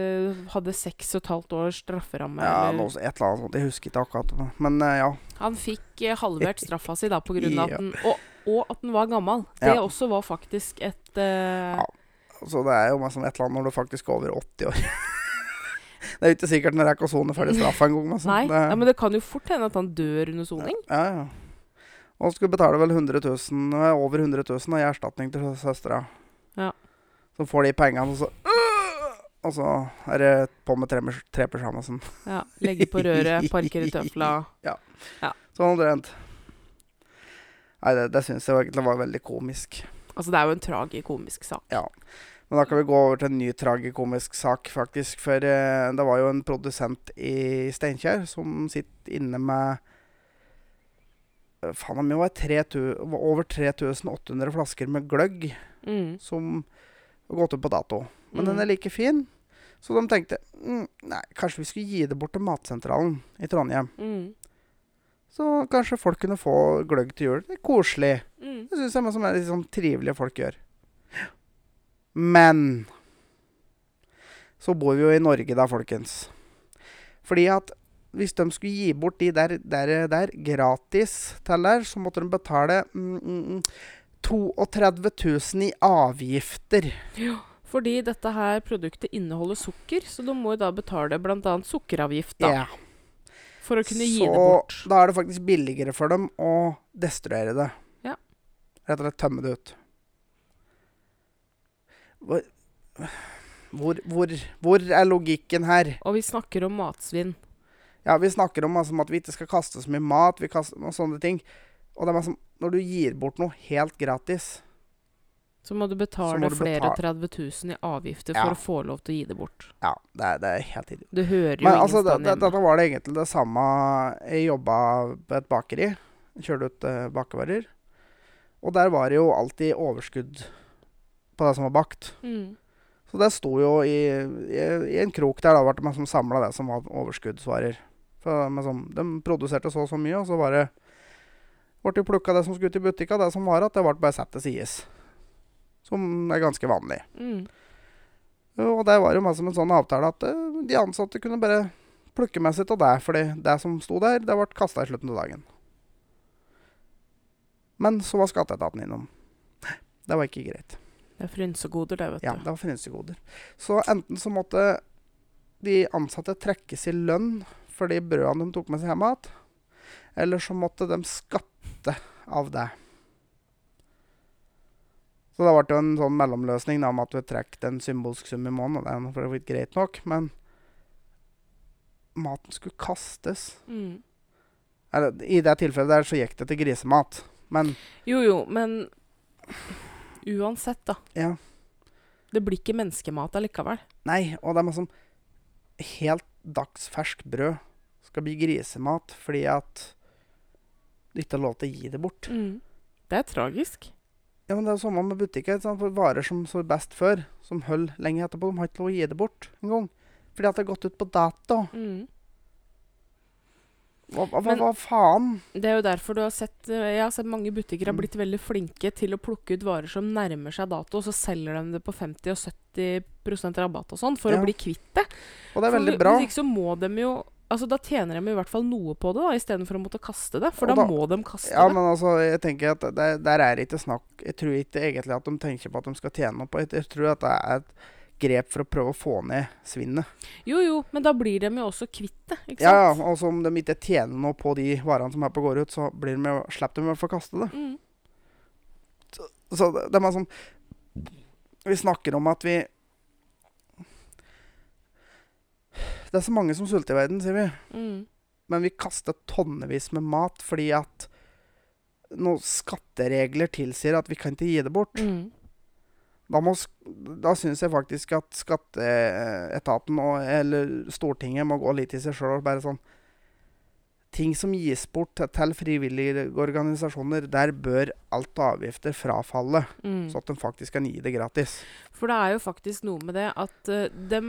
hadde seks og et halvt års strafferamme. Ja, eller- noe, et eller annet sånt. Jeg husker ikke akkurat. Men uh, ja. Han fikk uh, halvert straffa si da på grunn av Ja. at den og, og at den var gammel. Det Ja. også var faktisk et uh, Ja. Så det er jo et eller annet når du faktisk er over 80 år. det er jo ikke sikkert når jeg rekker å sone ferdig straffa engang. Sånn, Nei, det, ja, men det kan jo fort hende at han dør under soning. Ja, ja. Og skulle betale vel 100 000, eh, over 100 000 og i erstatning til søstera. Ja. Så får de pengene, og så Og så er det på med tre, tre pysjamasen. Ja, Legge på røret, parkere tøfla. Sånn omtrent. Nei, det, det syns jeg egentlig var veldig komisk. Altså, det er jo en tragikomisk sak. Ja. Men da kan vi gå over til en ny tragikomisk sak, faktisk. For eh, det var jo en produsent i Steinkjer som sitter inne med eh, Faen, det var 3000 var over 3800 flasker med gløgg Mm. som har gått ut på dato. Men den Mm. er like fin. Så de tenkte mm, nei, kanskje vi skulle gi det bort til Matsentralen i Trondheim. Mm. Så kanskje folk kunne få gløgg til jul. Det er koselig. Mm. Det syns jeg som er litt sånn trivelige folk gjør. Men så bor vi jo i Norge da, folkens. Fordi at hvis de skulle gi bort de der, der, der gratis til der, så måtte de betale mm, mm, mm, 32 000 i avgifter. Ja. Fordi dette her produktet inneholder sukker, så de må jo da betale bl.a. sukkeravgift da, Ja. for å kunne gi det bort. Så da er det faktisk billigere for dem å destruere det. Ja. Rett og slett tømme det ut. Hvor, hvor, hvor, hvor er logikken her? Og vi snakker om matsvinn. Ja, vi snakker om altså, at vi ikke skal kaste så mye mat vi kaster, og sånne ting. Og det er sånn, når du gir bort noe helt gratis Så må du betale må du flere betale. 30 000 i avgifter Ja. for å få lov til å gi det bort. Ja, det er, det er helt idiot. Du hører jo Men ingen altså, stand hjemme. dette var det egentlig det samme Jeg jobba på et bakeri. Kjørte ut uh, bakevarer. Og der var det jo alltid overskudd på det som var bakt. Mm. Så det sto jo i, i, i en krok der, da ble det som samla det som var overskuddsvarer. For, sånn, de produserte så og så mye, og så var det ble det plukka det som skulle ut i butikka, det som var at det ble bare satt til sides. Som er ganske vanlig. Mm. Og der var det jo masse som en sånn avtale at eh, de ansatte kunne bare plukke med sitt av det, fordi det som sto der, det ble kasta i slutten av dagen. Men så var skatteetaten innom. Det var ikke greit. Det er frynsegoder, det, vet du. Ja, det var frynsegoder. Så enten så måtte de ansatte trekkes i lønn for de brødene de tok med seg hjem igjen, eller så måtte de skatte av det. Så det ble jo en sånn mellomløsning da, med at du trekk en symbolsk sum i måneden. Det er jo for så vidt greit nok, men maten skulle kastes. Mm. Eller, I det tilfellet der så gikk det til grisemat. Men Jo, jo, men uansett, da. ja. Det blir ikke menneskemat allikevel. Nei, og det er sånn helt dagsfersk brød skal bli grisemat fordi at ikke har lov til å gi det bort. Mm. Det er tragisk. Ja, men Det er jo samme med butikker. For Varer som så best før, som holder lenge etterpå, de har ikke lov å gi det bort engang. Fordi at det har gått ut på dato. Mm. Hva, hva, Men- hva faen? Det er jo derfor du har sett eh, Jeg har sett mange butikker har Mm. blitt veldig flinke til å plukke ut varer som nærmer seg dato, og så selger de det på 50 og 70% rabatt og sånn, for Ja. å bli kvitt det. Og det er veldig for, bra. Hvis ikke så må de jo Altså Da tjener de i hvert fall noe på det, da istedenfor å måtte kaste det. For da, da- må de kaste Ja, det. men altså, jeg tenker at det, der er det ikke snakk Jeg tror ikke egentlig at de tenker på at de skal tjene noe på det. Jeg tror at det er et grep for å prøve å få ned svinnet. Jo, jo, men da blir de jo også kvitt det. Ikke sant? ja, og så om de ikke tjener noe på de varene som er på går ut, så blir de, jo- slipper de i hvert fall kaste det. Mm. Så det, de er sånn Vi snakker om at vi Det er så mange som sulter i verden, sier vi. Mm. Men vi kaster tonnevis med mat fordi at noen skatteregler tilsier at vi kan ikke gi det bort. Mm. Da, må da syns jeg faktisk at skatteetaten og, eller Stortinget må gå litt i seg sjøl og bare sånn Ting som gis bort til, frivillige organisasjoner, der bør alt av avgifter frafalle. Mm. Så at de faktisk kan gi det gratis. For det er jo faktisk noe med det at uh, dem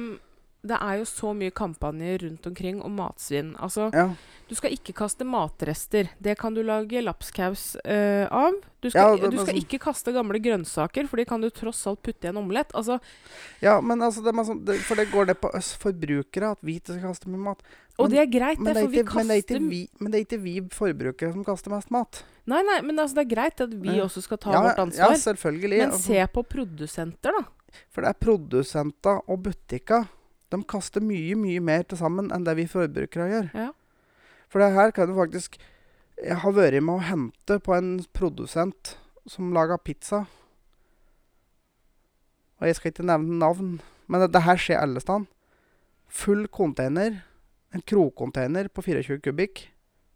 Det er jo så mye kampanjer rundt omkring om matsvinn. Altså, Ja, du skal ikke kaste matrester. Det kan du lage lapskaus uh, av. Du skal, Ja, det- du skal sånn- ikke kaste gamle grønnsaker, for de kan du tross alt putte i en omelett. Altså, ja men altså det er sånn, det, For det går det på oss forbrukere at vi ikke skal kaste mye mat. og Men- det er greit, Men det, for er vi ikke, men, det er ikke vi, men det er ikke vi forbrukere som kaster mest mat. Nei, nei, men altså, det er greit at vi Ja. også skal ta ja, vårt Ja, ansvar. selvfølgelig. men altså. se på produsenter, da. For det er produsenter og butikker. De kaster mye, mye mer til sammen enn det vi forbrukere gjør. Ja. For det her kan du faktisk Jeg har vært med å hente på en produsent som lager pizza. Og jeg skal ikke nevne navn, men det, det her skjer alle steder. Full container, en krokcontainer på 24 kubikk,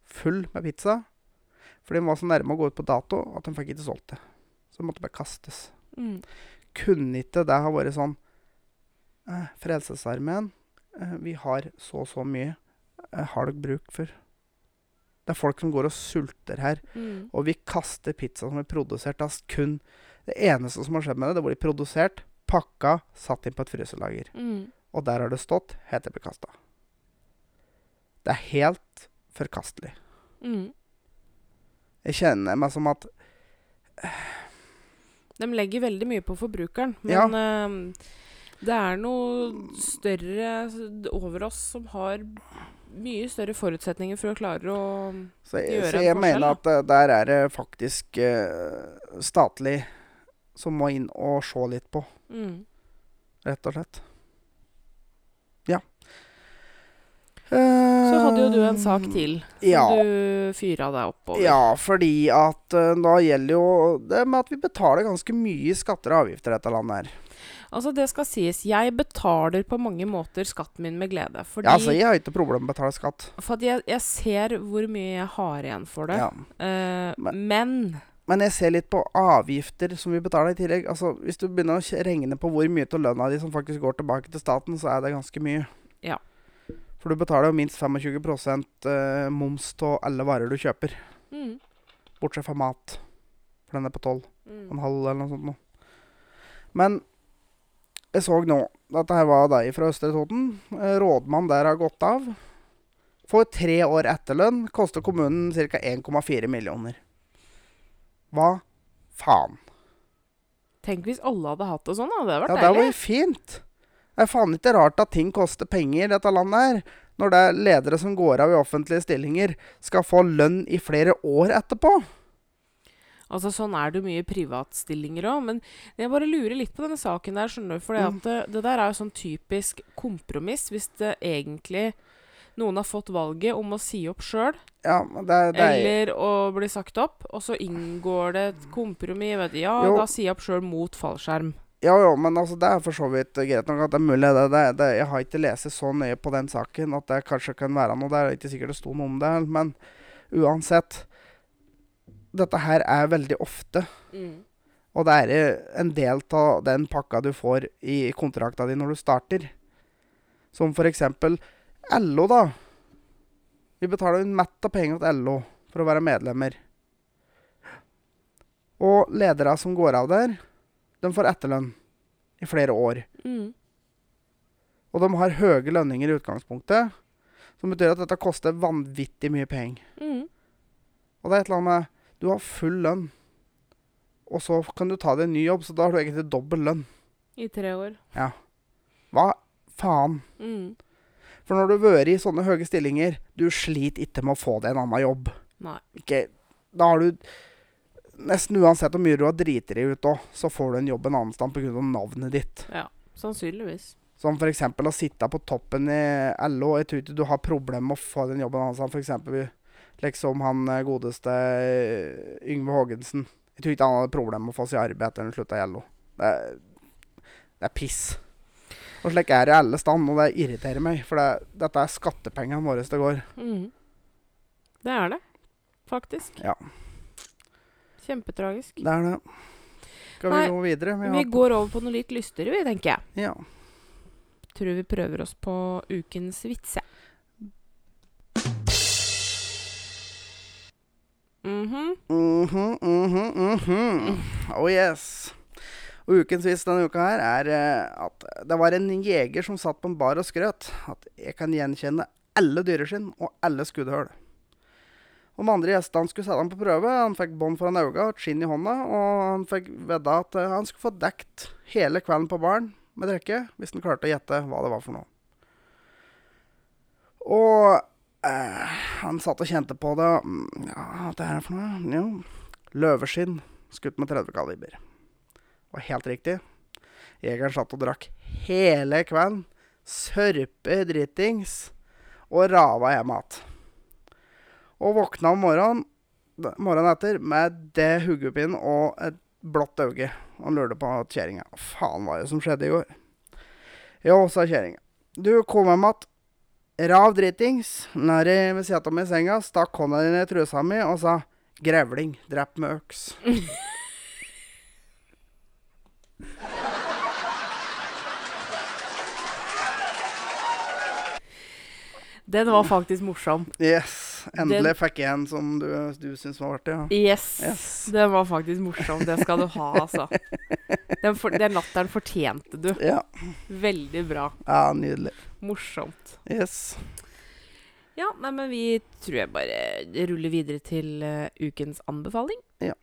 full med pizza. For de var så nærme å gå ut på dato at de fikk ikke solgt det. Så det måtte bare kastes. Mm. Kunne ikke det ha vært sånn Frelsesarmeen, eh, vi har så og så mye. Eh, har dere bruk for? Det er folk som går og sulter her. Mm. Og vi kaster pizza som er produsert av kun Det eneste som har skjedd med det, det blir produsert, pakka, satt inn på et fryselager. Mm. Og der har det stått helt til det blir kasta. Det er helt forkastelig. Mm. Jeg kjenner meg som at De legger veldig mye på forbrukeren, Ja. men eh, det er noe større over oss som har mye større forutsetninger for å klare å Så jeg, Gjøre så jeg forskjell, mener at eh, der er det faktisk uh, statlig som må inn og se litt på, mm. rett og slett. Ja. Så hadde jo du en sak til som Ja. du fyra deg opp over. Ja, fordi at uh, da gjelder jo det med at vi betaler ganske mye skatter og avgifter i dette landet her. Altså, det skal sies, jeg betaler på mange måter skatten min med glede. Fordi, Ja, altså, jeg har ikke problem med å betale skatt. for jeg, jeg ser hvor mye jeg har igjen for det. Ja. Uh, Men- men Men jeg ser litt på avgifter som vi betaler i tillegg. Altså, Hvis du begynner å regne på hvor mye av lønna di som faktisk går tilbake til staten, så er det ganske mye. Ja. For du betaler jo minst 25 eh, moms av alle varer du kjøper. mm, Bortsett fra mat. For den er på 12. mm. Eller noe sånt nå. Men jeg så nå Dette her var deg fra Østre Toten. Eh, Rådmann der har gått av. Får tre år etterlønn. Koster kommunen ca. 1,4 millioner. Hva faen? Tenk hvis alle hadde hatt det sånn, hadde det Ja, vært det var vært fint. Det er faen ikke rart at ting koster penger i dette landet her. Når det er ledere som går av i offentlige stillinger, skal få lønn i flere år etterpå. Altså, sånn er det jo mye privatstillinger òg. Men jeg bare lurer litt på denne saken der, skjønner du. For Mm. det, det der er jo sånn typisk kompromiss hvis det egentlig noen har fått valget om å si opp sjøl, Ja, er eller å bli sagt opp, og så inngår det et kompromiss. Vet du. Ja, Jo. da sier jeg opp sjøl mot fallskjerm. Ja, jo, men altså, det er for så vidt greit nok at det er mulig. Det, det, det, jeg har ikke lest så nøye på den saken at det kanskje kan være noe der. Det er ikke sikkert det sto noe om det, men uansett. Dette her er veldig ofte, og det er eh, en del av den pakka du får i kontrakta di når du starter. Som for eksempel LO, da. Vi betaler en mett av penger til LO for å være medlemmer. Og ledere som går av der, de får etterlønn i flere år. Mm. Og de har høye lønninger i utgangspunktet, som betyr at dette koster vanvittig mye penger. Mm. Og det er et eller annet med Du har full lønn, og så kan du ta deg en ny jobb, så da har du egentlig dobbel lønn. I tre år. Ja. Hva faen? Mm. For når du har vært i sånne høye stillinger, du sliter ikke med å få deg en annen jobb. Nei. Ikke, da har du Nesten uansett hvor mye du har driti deg ut òg, så får du en jobb en annen sted pga. navnet ditt. Ja, sannsynligvis. Som f.eks. å sitte på toppen i LO. Jeg tror ikke du har problemer med å få den jobben hans. F.eks. liksom han eh, godeste eh, Yngve Haagensen. Jeg tror ikke han hadde problemer med å få seg arbeid etter han slutta i LO. Det det er piss. Og slik er det i alle stand, og det irriterer meg. For det, dette er skattepengene våre det går. Mm. Det er det, faktisk. Ja. Kjempetragisk. Det er det. Skal vi Nei, gå videre? Vi Vi går over på noe litt lystigere, vi, tenker jeg. Ja. Tror vi prøver oss på ukens vits, jeg. Mhm. Mhm, mhm, mhm. Oh yes. Og ukens vits denne uka her er eh, at det var en jeger som satt på en bar og skrøt at jeg kan gjenkjenne alle dyreskinn og alle skuddhull. Og De andre gjestene skulle sette ham på prøve. Han fikk bånd foran øynene og skinn i hånda. Og han fikk vedda at eh, han skulle få dekt hele kvelden på baren med drikke hvis han klarte å gjette hva det var for noe. Og eh, han satt og kjente på det. Mm, Ja, hva er det for noe? Jo, løveskinn skutt med 30 kaliber. Og helt riktig. Jegeren satt og drakk hele kvelden. Sørpe dritings. Og rava hjem igjen. Og våkna om morgenen, morgenen etter med det hodepinnen og et blått øye. Han lurte på kjerringa. Hva faen var det som skjedde i går? Jo, sa kjerringa. Du kom hjem igjen. Rav dritings. Når ved sida av meg i senga stakk hånda di ned i trusa mi og sa 'grevling, drept med øks'. Den var faktisk morsom. Yes. Endelig fikk jeg en som du, du syns var artig. Ja. Yes. Yes. Den var faktisk morsom. Det skal du ha, altså. Den, for, den latteren fortjente du. ja. Veldig bra. Ja, nydelig. Morsomt. Yes. Ja, nei, men vi tror jeg bare ruller videre til eh, ukens anbefaling. Ja.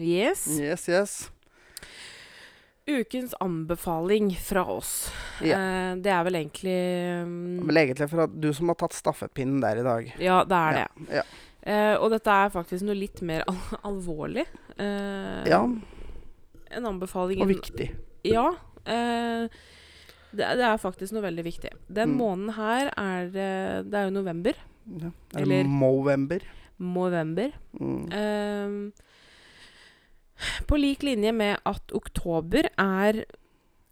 Yes. Yes, yes. Ukens anbefaling fra oss. Ja. Eh, det er vel egentlig mm, Men egentlig for at du som har tatt staffepinnen der i dag. Ja, det er det. Ja. Eh, og dette er faktisk noe litt mer al alvorlig. Eh, ja. En anbefaling Og viktig. Ja. Eh, det, det er faktisk noe veldig viktig. Den Mm. måneden her er Det er jo november. Ja. det Eller Movember. Movember. Mm. Eh, på lik linje med at oktober er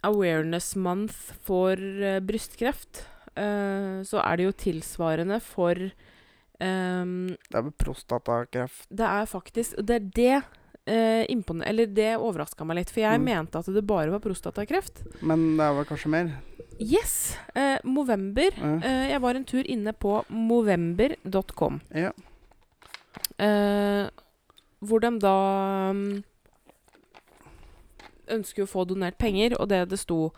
awareness month for uh, brystkreft, uh, så er det jo tilsvarende for um, Det er vel prostatakreft. Det er faktisk Det er det uh, Eller det overraska meg litt, for jeg Mm. mente at det bare var prostatakreft. Men det var kanskje mer? Yes! eh, Movember. Ja. Eh, jeg var en tur inne på movember.com. Ja. Eh, hvor de da mm, ønsker å få donert penger, og det det sto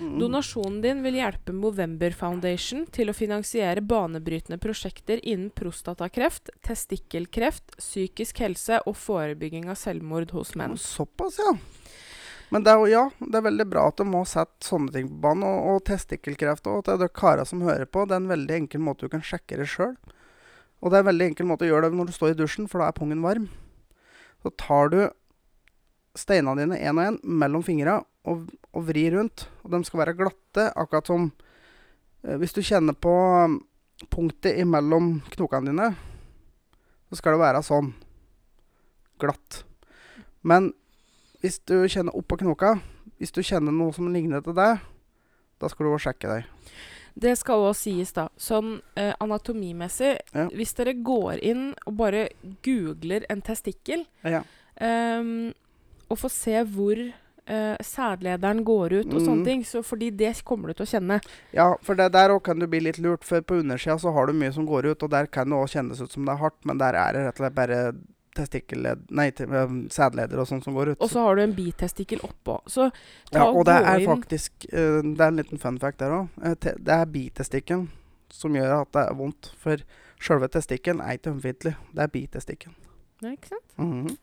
Mm. Donasjonen din vil hjelpe Movember Foundation til å finansiere banebrytende prosjekter innen prostatakreft, testikkelkreft, psykisk helse og forebygging av selvmord hos menn. Såpass, ja. Men det er jo ja, det er veldig bra at de må sette sånne ting på banen. Og, og testikkelkreft det er dere som hører på. Det er en veldig enkel måte du kan sjekke det sjøl. Og det er en veldig enkel måte å gjøre det når du står i dusjen, for da er pungen varm. Så tar du steinene dine én og én mellom fingra og, og vrir rundt. Og de skal være glatte, akkurat som eh, Hvis du kjenner på um, punktet imellom knokene dine, så skal det være sånn. Glatt. Men hvis du kjenner oppå knoka, hvis du kjenner noe som ligner til det, da skal du og sjekke deg. Det skal òg sies, da, sånn eh, anatomimessig Ja. Hvis dere går inn og bare googler en testikkel, Ja. ehm, og får se hvor eh, sædlederen går ut og Mm. sånne ting, så fordi det kommer du til å kjenne. Ja, for det der òg kan du bli litt lurt, for på undersida så har du mye som går ut, og der kan det òg kjennes ut som det er hardt, men der er det rett og slett bare testikkelled Nei, eh, sædleder og sånt som går ut. Og så har du en bitestikkel oppå. Så ja, og det er faktisk uh, Det er en liten fun fact der òg. det er bitestikken som gjør at det er vondt. For sjølve testikken er ikke ømfintlig. Det er bitestikken. ja, ikke sant? Mhm.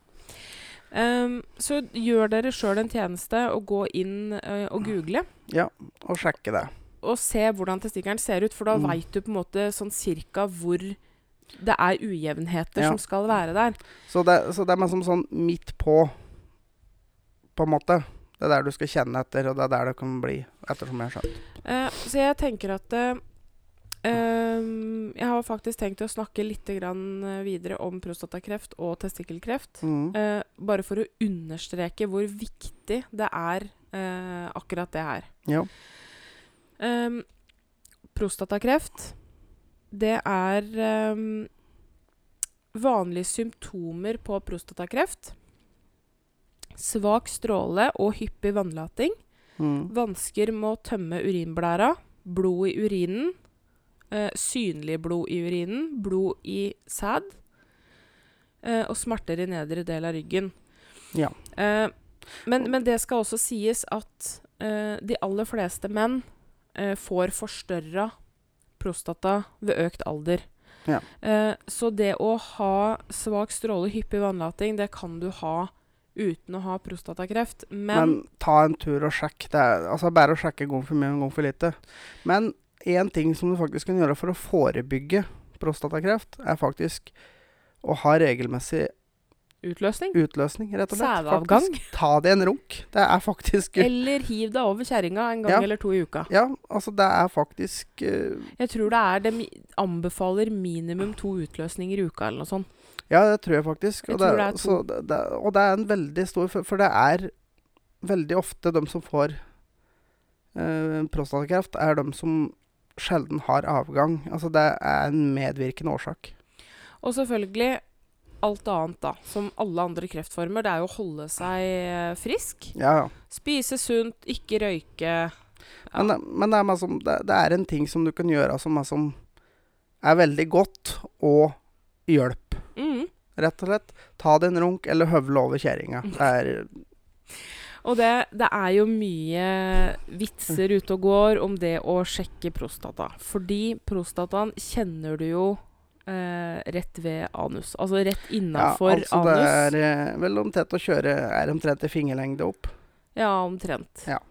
Ehm, så gjør dere sjøl en tjeneste og gå inn uh, og google. Ja, Og sjekke det. Og se hvordan testikkelen ser ut, for da Mm. veit du på en måte sånn cirka hvor det er ujevnheter Ja. som skal være der. Så det, så det er liksom sånn midt på, på en måte. Det er der du skal kjenne etter, og det er der det kan bli, ettersom jeg har skjønt. Uh, så jeg tenker at eh, ehm, Jeg har faktisk tenkt å snakke litt grann eh, videre om prostatakreft og testikkelkreft. Mm. Uh, bare for å understreke hvor viktig det er, uh, akkurat det her. Ja. Um, prostatakreft, det er um, vanlige symptomer på prostatakreft. Svak stråle og hyppig vannlating. Mm. Vansker med å tømme urinblæra. Blod i urinen. Eh, synlig blod i urinen. Blod i sæd. Eh, og smerter i nedre del av ryggen. Ja. Eh, men, men det skal også sies at eh, de aller fleste menn eh, får forstørra prostata ved økt alder. Ja. Eh, så det å ha svak stråle, hyppig vannlating, det kan du ha uten å ha prostatakreft. Men, Men, ta en tur og sjekk. Det er altså bare å sjekke gang for mye og gang for lite. Men én ting som du faktisk kan gjøre for å forebygge prostatakreft, er faktisk å ha regelmessig utløsning utløsning, rett og slett. Sædavgang. Ta det en runk. Det er faktisk Eller hiv deg over kjerringa en gang Ja. eller to i uka. Ja, altså det er faktisk uh, Jeg tror det er det anbefaler minimum to utløsninger i uka eller noe sånt. Ja, det tror jeg faktisk. Jeg Og, tror det, det er så det, det, og det er en veldig stor for det er veldig ofte de som får uh, prostatakreft, er de som sjelden har avgang. Altså det er en medvirkende årsak. Og selvfølgelig alt annet, da. Som alle andre kreftformer. Det er jo å holde seg eh, frisk. Ja. Spise sunt, ikke røyke. Ja. Men, det, men det, er masse, det, det er en ting som du kan gjøre som er, som er veldig godt, og hjelp. Mm. Rett og slett. Ta deg en runk, eller høvle over kjerringa. Det er Og det, det er jo mye vitser ute og går om det å sjekke prostata. Fordi prostataen kjenner du jo eh, rett ved anus. Altså rett Ja, innafor altså det anus. er eh, vel omtrent å kjøre er omtrent i fingerlengde opp. Ja, omtrent. Ja.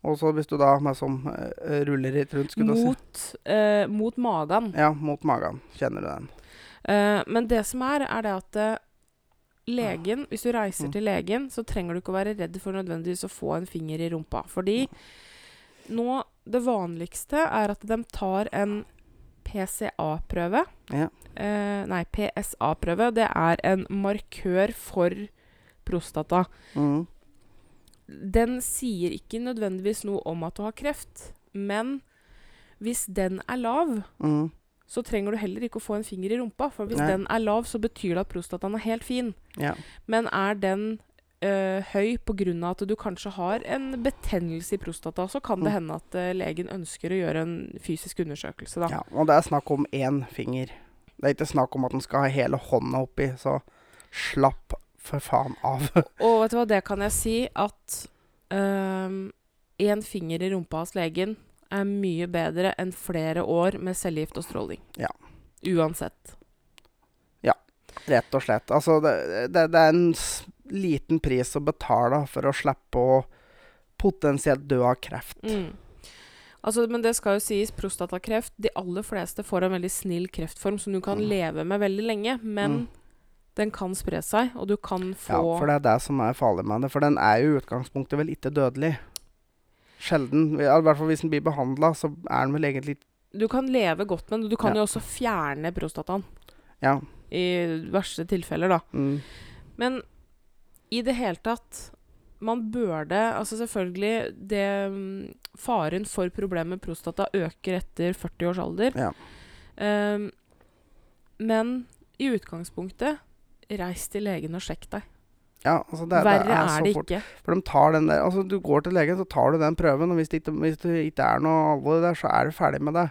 Og så hvis du da med som uh, ruller litt rundt, skulle du si. Mot, eh, mot magen. Ja, mot magen. Kjenner du den? Eh, men det som er, er det at eh, legen Hvis du reiser Mm. til legen, så trenger du ikke å være redd for nødvendigvis å få en finger i rumpa. Fordi nå Det vanligste er at de tar en PCA-prøve. Ja. Eh, nei, PSA-prøve. Det er en markør for prostata. Mm. Den sier ikke nødvendigvis noe om at du har kreft, men hvis den er lav, Mm. Så trenger du heller ikke å få en finger i rumpa. For hvis Nei. den er lav, så betyr det at prostataen er helt fin. Ja. Men er den øh, høy pga. at du kanskje har en betennelse i prostata, så kan det Mm. hende at øh, legen ønsker å gjøre en fysisk undersøkelse, da. ja. Og det er snakk om én finger. Det er ikke snakk om at den skal ha hele hånda oppi, så slapp for faen av. Og vet du hva, det kan jeg si at én finger i rumpa hos legen er mye bedre enn flere år med cellegift og stråling. Ja. Uansett. Ja, Rett og slett. Altså, det, det, det er en liten pris å betale for å slippe å potensielt dø av kreft. Mm. Altså, men det skal jo sies, prostatakreft De aller fleste får en veldig snill kreftform som du kan Mm. leve med veldig lenge, men Mm. den kan spre seg, og du kan få Ja, for det er det som er farlig med det. For den er jo i utgangspunktet vel ikke dødelig. Sjelden. I hvert fall hvis den blir behandla, så er den vel egentlig Du kan leve godt med den, du kan Ja. jo også fjerne prostataen. Ja. I verste tilfeller, da. Mm, Men i det hele tatt Man burde Altså selvfølgelig det mm, Faren for problemer med prostata øker etter 40 års alder. Ja. Um, men i utgangspunktet Reis til legen og sjekk deg. Ja, altså det, Verre det er, er, så det fort. ikke. For de tar den der Altså, du går til legen, så tar du den prøven, og hvis det ikke, hvis det ikke er noe alvor der, så er du ferdig med det.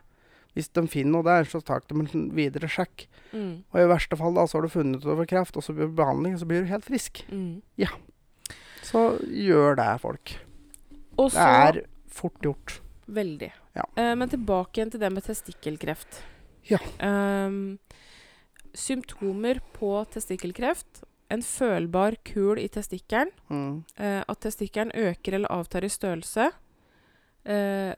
Hvis de finner noe der, så tar de en videre sjekk. Mm, Og i verste fall da, så har du funnet ut over kreft, og så blir behandling, og så blir du helt frisk. mm. Så gjør det, folk. Og Det er fort gjort. Veldig. Ja. Uh, men tilbake igjen til det med testikkelkreft. Ja. Ehm, symptomer på testikkelkreft. En følbar kul i testikkelen. Mm. eh, at testikkelen øker eller avtar i størrelse. eh,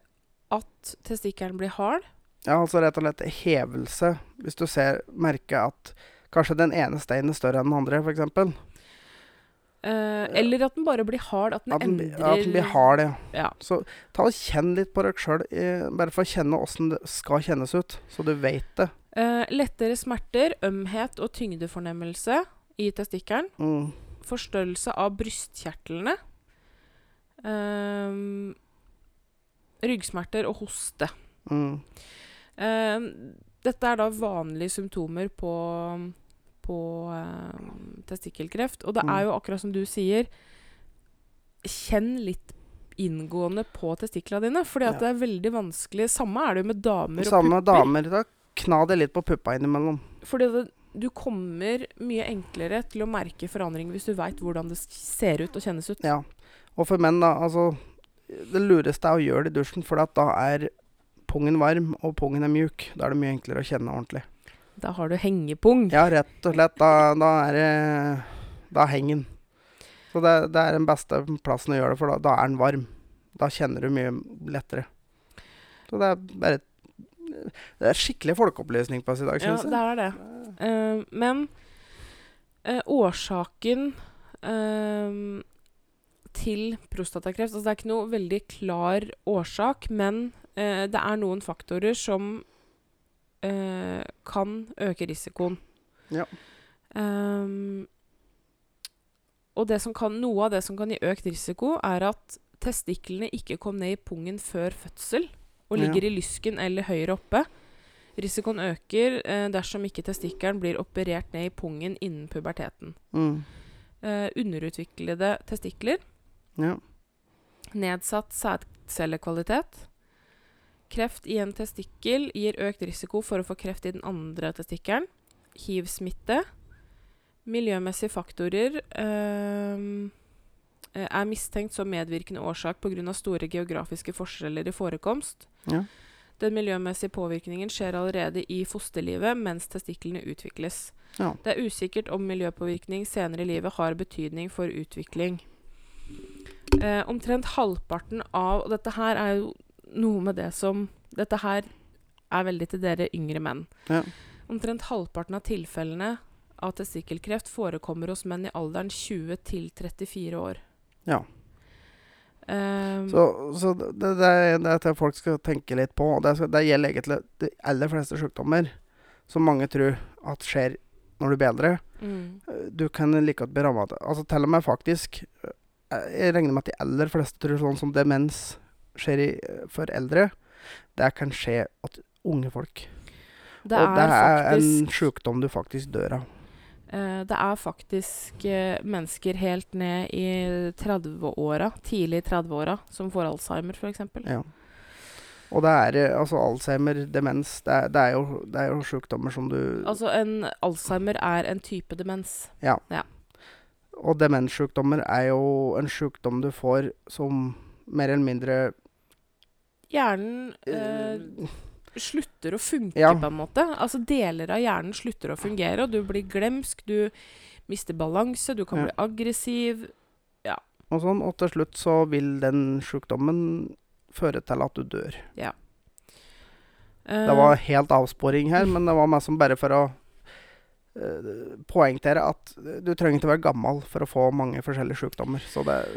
at testikkelen blir hard. Ja, altså rett og slett hevelse. Hvis du ser, merker at kanskje den ene steinen er større enn den andre, f.eks. Eh, eller at den bare blir hard. At den At den, endrer at den blir hard, ja. Ja. Så ta og kjenn litt på deg sjøl, bare for å kjenne åssen det skal kjennes ut, så du veit det. Eh, lettere smerter, ømhet og tyngdefornemmelse i testikkelen. Mm. Forstørrelse av brystkjertlene. Um, ryggsmerter og hoste. Mm. Um, dette er da vanlige symptomer på, på um, testikkelkreft. Og det Mm. er jo akkurat som du sier Kjenn litt inngående på testiklene dine. Fordi at Ja. det er veldig vanskelig Samme er det jo med damer Samme og pupper. damer, da kna det litt på puppa innimellom. Fordi det, du kommer mye enklere til å merke forandring hvis du veit hvordan det ser ut og kjennes ut. Ja. Og for menn, da, altså Det lureste er å gjøre det i dusjen, for da er pungen varm, og pungen er mjuk. Da er det mye enklere å kjenne ordentlig. Da har du hengepung. Ja, rett og slett. Da, da er det Da henger den. Så det, det er den beste plassen å gjøre det, for da, da er den varm. Da kjenner du mye lettere. Så det er bare Det er skikkelig folkeopplysning på oss i dag, Ja, syns det er det. Uh, men uh, årsaken uh, til prostatakreft altså Det er ikke noe veldig klar årsak, men det er noen faktorer som kan øke risikoen. Ja. Um, og det som kan, noe av det som kan gi økt risiko, er at testiklene ikke kom ned i pungen før fødsel og Ja. ligger i lysken eller høyere oppe. Risikoen øker eh, dersom ikke testikkelen blir operert ned i pungen innen puberteten. Mm. Eh, underutviklede testikler, Ja. nedsatt sædcellekvalitet, kreft i en testikkel gir økt risiko for å få kreft i den andre testikkelen, hiv-smitte, miljømessige faktorer eh, er mistenkt som medvirkende årsak pga. store geografiske forskjeller i forekomst. Ja. Den miljømessige påvirkningen skjer allerede i fosterlivet mens testiklene utvikles. Ja. Det er usikkert om miljøpåvirkning senere i livet har betydning for utvikling. Eh, omtrent halvparten av Og dette her er jo noe med det som Dette her er veldig til dere yngre menn. Ja. Omtrent halvparten av tilfellene av testikkelkreft forekommer hos menn i alderen 20 til 34 år. Ja. Um, Så, så det, det, er- det er til folk skal tenke litt på. Det, det gjelder egentlig de aller fleste sykdommer som mange tror at skjer når du blir eldre. mm, Eh, Du kan like godt bli ramma av det. Altså til og med faktisk eh, Jeg regner med at de aller fleste tror sånn som demens skjer i, eh, for eldre. Det kan skje at unge folk. det, og det er faktisk, en sjukdom sykdom du faktisk dør av. eh, det er faktisk eh, mennesker helt ned i 30-åra, tidlig 30-åra, som får Alzheimer, f.eks. Ja. Og det er eh, altså Alzheimer, demens det er, det er, jo, det er jo sjukdommer som du Altså, en Alzheimer er en type demens. Ja. Og demenssjukdommer er jo en sjukdom du får som mer eller mindre Hjernen eh, slutter å funke, Ja. på en måte. Altså deler av hjernen slutter å fungere, og du blir glemsk, du mister balanse, du kan Ja. bli aggressiv. og sånn. Og til slutt så vil den sykdommen føre til at du dør. Eh, Det var helt avsporing her, men det var meg som bare for å uh, poengtere at du trenger ikke være gammel for å få mange forskjellige sykdommer. Så det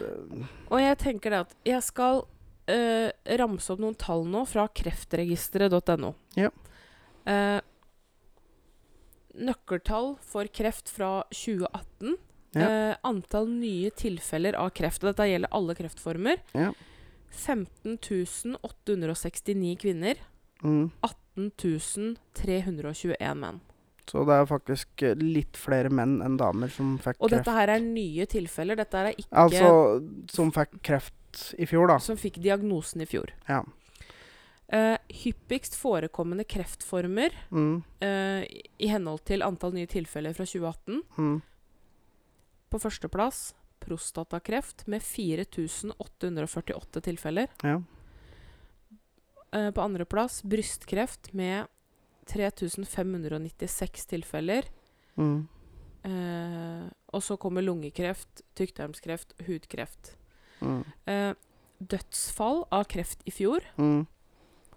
Og jeg tenker det at jeg skal eh, ramse opp noen tall nå fra kreftregisteret.no. Ja. Eh, nøkkeltall for kreft fra 2018. Ja. Eh, antall nye tilfeller av kreft. Og dette gjelder alle kreftformer. Ja. 15 869 kvinner. mm. 18 321 menn. Så det er faktisk eh, litt flere menn enn damer som fikk kreft. Og dette her er nye tilfeller. Dette er ikke Altså som fikk kreft i fjor, da. som fikk diagnosen i fjor. Ja. Uh, hyppigst forekommende kreftformer Mm. uh, i henhold til antall nye tilfeller fra 2018. Mm. På førsteplass prostatakreft med 4848 tilfeller. Ja. Uh, på andreplass brystkreft med 3596 tilfeller. Mm. Og så kommer lungekreft, tykktarmskreft, hudkreft. Mm. Eh, dødsfall av kreft i fjor Mm.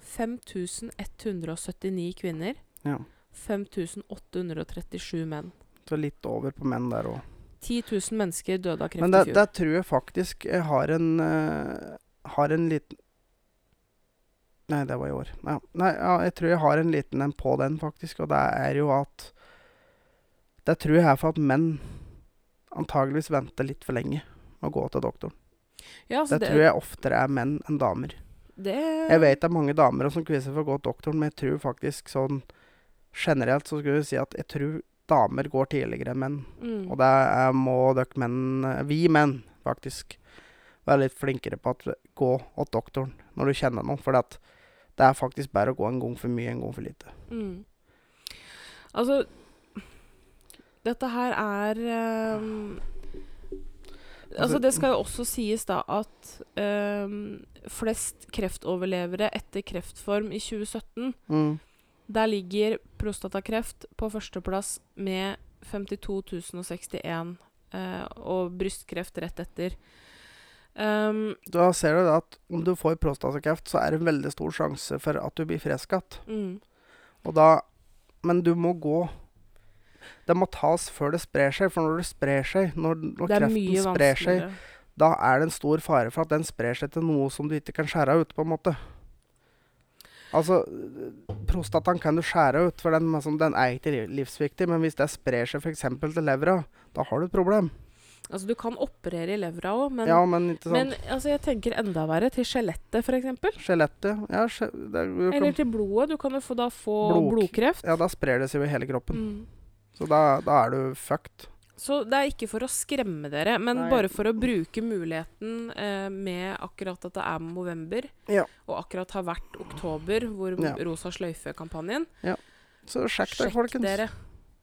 5179 kvinner. Ja. 5837 menn. Så litt over på menn der òg. 10 000 mennesker døde av kreft Men det, i fjor. Men det tror jeg faktisk jeg har en uh, Har en liten Nei, det var i år. Ja. Nei, ja, jeg tror jeg har en liten en på den, faktisk. Og det er jo at Det tror jeg er for at menn antageligvis venter litt for lenge med å gå til doktoren. Ja, altså Det tror jeg oftere er menn enn damer. det, Jeg vet det er mange damer som kviser for å gå til doktoren, men jeg tror faktisk sånn generelt så skulle jeg si at jeg tror damer går tidligere enn menn. mm. Og det er, må dere menn, vi menn, faktisk, være litt flinkere på å gå til doktoren når du kjenner noe. For det er faktisk bare å gå en gang for mye, en gang for lite. Mm. Altså Dette her er ehm, Altså, Altså- det skal jo også sies da at um, flest kreftoverlevere etter kreftform i 2017 Mm. Der ligger prostatakreft på førsteplass med 52 061, uh, og brystkreft rett etter. Um, Da ser du at om du får prostatakreft, så er det en veldig stor sjanse for at du blir frisk igjen. mm, Og da Men du må gå Det må tas før det sprer seg, for når det sprer seg, når, når kreften sprer seg, da er det en stor fare for at den sprer seg til noe som du ikke kan skjære ut, på en måte. Altså, prostataen kan du skjære ut, for den, altså, den er ikke livsviktig. Men hvis det sprer seg f.eks. til levra, da har du et problem. Altså, du kan operere i levra òg, men, ja, men men altså, jeg tenker enda verre til skjelettet, f.eks. Skjelettet ja, skje, det, Eller til blodet. Du kan jo få, da få Blod- blodkreft. ja, da sprer det seg jo i hele kroppen. Mm. Så da, da er du fucked. Så det er ikke for å skremme dere, men Nei. bare for å bruke muligheten eh, med akkurat at det er november, Ja. og akkurat har vært oktober, hvor Ja. Rosa sløyfe-kampanjen. Så sjekk dere, folkens. dere.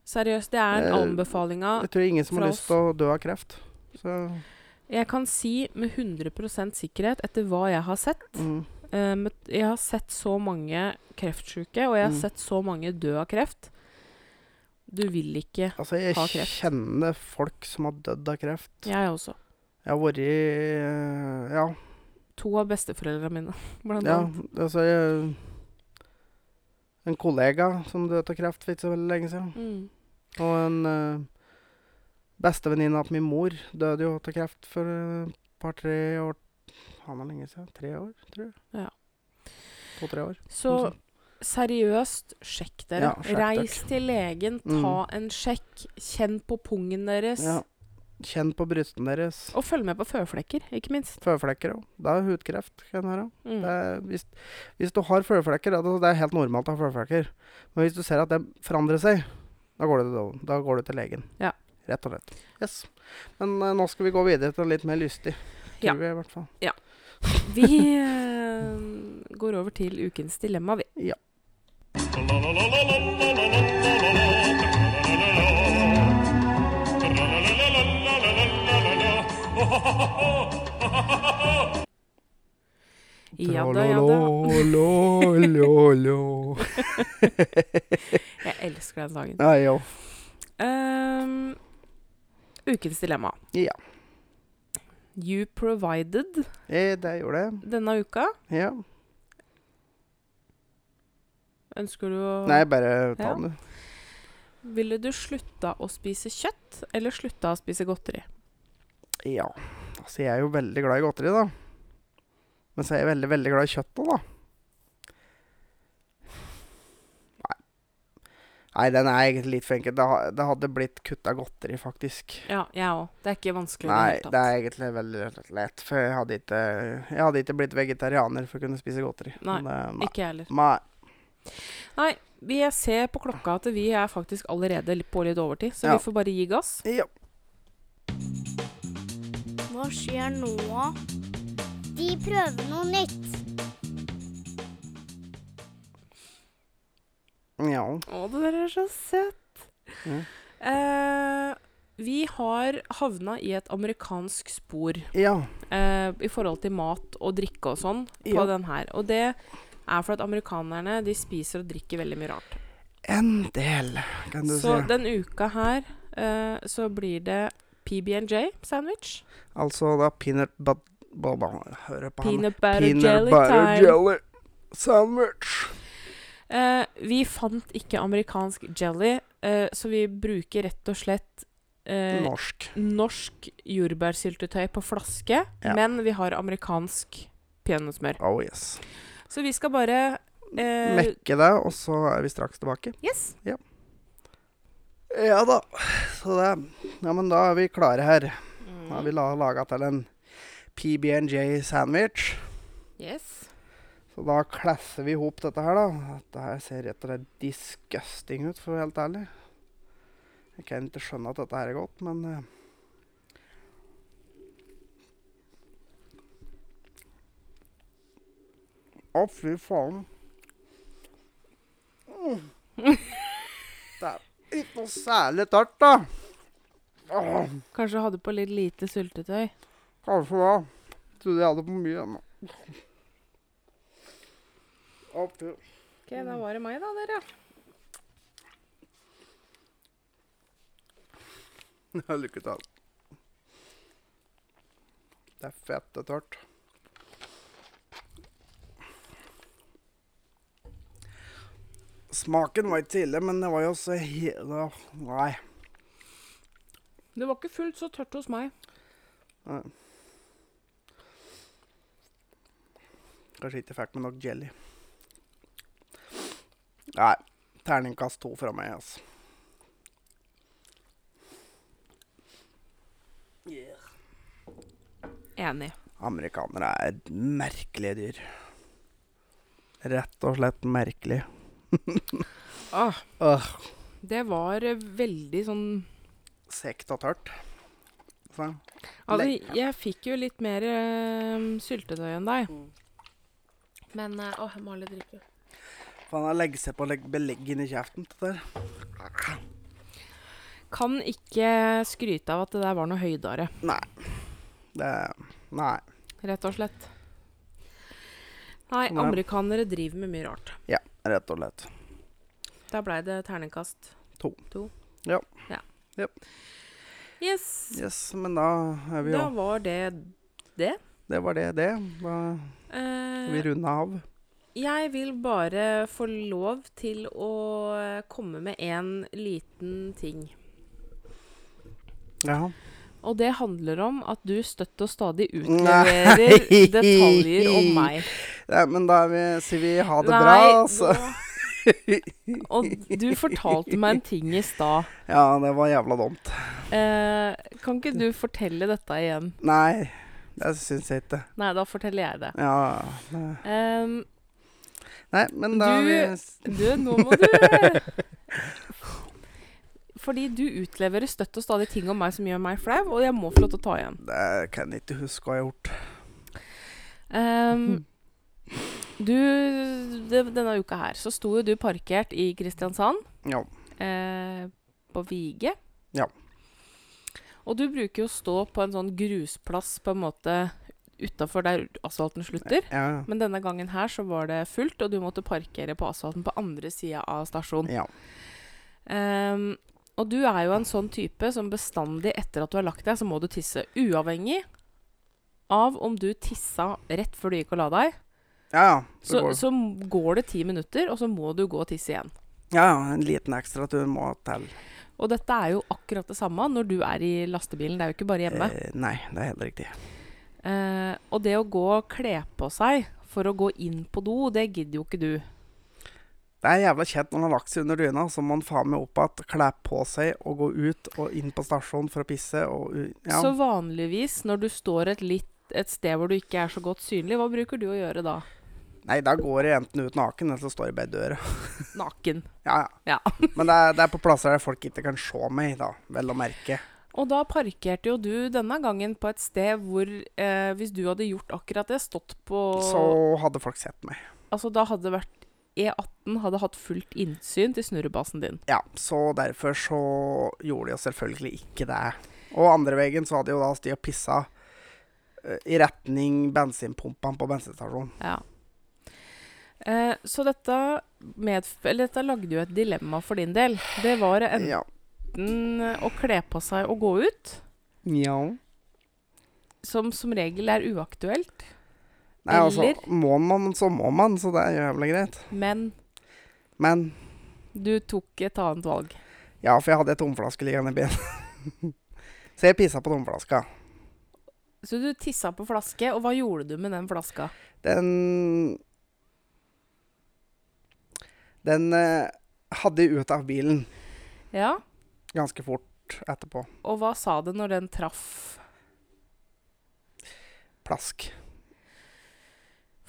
Seriøst, det er en fra oss. Jeg tror ingen som har lyst til å dø av kreft. Så Jeg kan si med 100% sikkerhet, etter hva jeg har sett mm, eh, Jeg har sett så mange kreftsyke, og jeg har Mm. sett så mange dø av kreft. Du vil ikke Altså, jeg Ha kreft. kjenner folk som har dødd av kreft. Jeg også. Jeg har vært i eh, Ja. To av besteforeldrene mine, blant ja annet. altså jeg, En kollega som døde av kreft for ikke så veldig lenge siden. Mm. Og en uh, bestevenninne av min mor døde jo av kreft for et par-tre år Han er lenge siden. Tre år, tror jeg. Ja. To-tre år. Så seriøst, sjekk dere. Ja, sjekk Reis dere. til legen, ta Mm. en sjekk. Kjenn på pungen deres. Ja. Kjenn på brystene deres. Og følg med på føflekker, ikke minst. Føflekker òg. Det er hudkreft. Mm. Det er, hvis, hvis du har føflekker, det er helt normalt å ha føflekker. Men hvis du ser at det forandrer seg, da går du til, da går du til legen. Ja. Rett og slett. Yes. Men uh, nå skal vi gå videre til litt mer lystig. Tror Ja. vi i hvert fall. Vi uh, går over til ukens dilemma, vi. Ja da, ja da. Jeg elsker den sangen. Ja, jo. Um, ukens dilemma. Ja. You provided Eh, det gjorde jeg. denne uka. Ja. Ønsker du å Nei, bare ta den, du. Ville du slutta å spise kjøtt, eller slutta å spise godteri? Ja. Altså, jeg er jo veldig glad i godteri, da. Men så er jeg veldig, veldig glad i kjøtt òg, da. Nei. Nei, den er egentlig litt for enkel. Det, det hadde blitt kutta godteri, faktisk. Ja, jeg òg. Det er ikke vanskelig Nei, det det er egentlig veldig lett. For jeg hadde ikke, jeg hadde ikke blitt vegetarianer for å kunne spise godteri. Nei, Men, eh, nei. Ikke jeg heller. Nei. Nei, vi ser på klokka at vi er faktisk allerede litt på litt overtid, så Ja. vi får bare gi gass. Ja. Hva skjer nå? De prøver noe nytt. ja. Å, dere er så søtt. Ja. Eh, vi har havna i et amerikansk spor Ja. eh, i forhold til mat og drikke og sånn på Ja. den her. Og det er for at amerikanerne de spiser og drikker veldig mye rart. En del, kan du Så si. den uka her uh, så blir det PB&J sandwich. Altså da peanut but... Bare, bare høre på han. Butter Peanut jelly butter jelly sandwich. Uh, vi fant ikke amerikansk jelly, uh, så vi bruker rett og slett Norsk. norsk jordbærsyltetøy på flaske, Ja. men vi har amerikansk peanøttsmør. Oh yes. Så vi skal bare eh, Mekke det, og så er vi straks tilbake. Yes. Ja da. Så det Ja, men da er vi klare her. Da har vi la, laga til en PB&J sandwich. Yes. Så da klasser vi i hop dette her, da. Dette her ser rett og slett disgusting ut, for å være helt ærlig. Jeg kan ikke skjønne at dette her er godt, men Å, fy faen. Mm. Det er ikke noe særlig tørt, da. Åh, Kanskje hadde på litt lite syltetøy. kanskje da. Trodde jeg hadde for mye. Å, fy. Ok, da var det meg, da, dere. Lykke til. Det er fette tørt. Smaken var ikke ille, men det var jo så hele Nei. Det var ikke fullt så tørt hos meg. Nei. Kanskje ikke fikk med nok jelly. Nei. Terningkast to fra meg, altså. Enig. Amerikanere er merkelige dyr. Rett og slett merkelig. Ah, uh. det var veldig sånn Sekt og tørt. Så. Altså, jeg fikk jo litt mer eh, syltetøy enn deg. Men eh, Å, jeg må ha litt drikke. Faen, jeg legger seg på å legge belegg inni kjeften. Det der. Kan ikke skryte av at det der var noe høydere, Nei. Det Nei. rett og slett. Nei, Nei. amerikanere driver med mye rart. Ja, rett og slett. Da blei det terningkast To. to. Ja. ja. Yep. Yes. Yes, men da er vi Da var det det. Det var det, det. Da skal vi runda av. Jeg vil bare få lov til å eh, komme med en liten ting. Ja. Og det handler om at du støtt og stadig Nei. utleverer detaljer om meg. ja men da er vi, sier vi ha det Nei, bra, altså. Og du fortalte meg en ting i stad. Ja, det var jævla dumt. Eh, kan ikke du fortelle dette igjen? Nei, det syns jeg ikke. Nei, da forteller jeg det. Ja det. Um, Nei, men da du, vi du, nå må du Fordi du utleverer støtt og stadig ting om meg som gjør meg flau, og jeg må få lov til å ta igjen. Det kan jeg ikke huske hva jeg har gjort. Um, du det, Denne uka her så sto jo du parkert i Kristiansand, Ja. eh, på Vige. Ja. Og du bruker jo å stå på en sånn grusplass på en måte utafor der asfalten slutter. Ja. Men denne gangen her så var det fullt, og du måtte parkere på asfalten på andre sida av stasjonen. ja. Ehm, og du er jo en sånn type som bestandig etter at du har lagt deg, så må du tisse. Uavhengig av om du tissa rett før du gikk og la deg. Ja, ja. Så, går, så går det ti minutter, og så må du gå og tisse igjen. ja, ja, en liten ekstra tur må til. Og dette er jo akkurat det samme når du er i lastebilen. Det er jo ikke bare hjemme. Eh, nei, det er helt riktig. Eh, og det å gå og kle på seg for å gå inn på do, det gidder jo ikke du. Det er jævla kjent når man har lagt seg under dyna, så må man faen meg opp igjen, kle på seg og gå ut og inn på stasjonen for å pisse og Ja. Så vanligvis når du står et, litt, et sted hvor du ikke er så godt synlig, hva bruker du å gjøre da? Nei, da går jeg enten ut naken, eller så står jeg bare i døra. Naken. Ja, ja. Ja. Men det er, det er på plasser der folk ikke kan se meg, da. Vel å merke. Og da parkerte jo du denne gangen på et sted hvor eh, hvis du hadde gjort akkurat det, stått på Så hadde folk sett meg. Altså da hadde det vært E18 hadde hatt fullt innsyn til snurrebasen din. Ja, så derfor så gjorde de jo selvfølgelig ikke det. Og andre veien så hadde jo da de og pissa eh, i retning bensinpumpene på bensinstasjonen. Ja. Eh, så dette, dette lagde jo et dilemma for din del. Det var enten Ja. å kle på seg og gå ut, ja. som som regel er uaktuelt, Nei, altså, Eller- må man, så må man, så det er jævlig greit. men Men du tok et annet valg. ja, for jeg hadde et tomflaske liggende i bilen. så jeg pissa på tomflaska. Så du tissa på flaske, og hva gjorde du med den flaska? Den Den eh, hadde jeg ut av bilen Ja, ganske fort etterpå. og hva sa det når den traff Plask.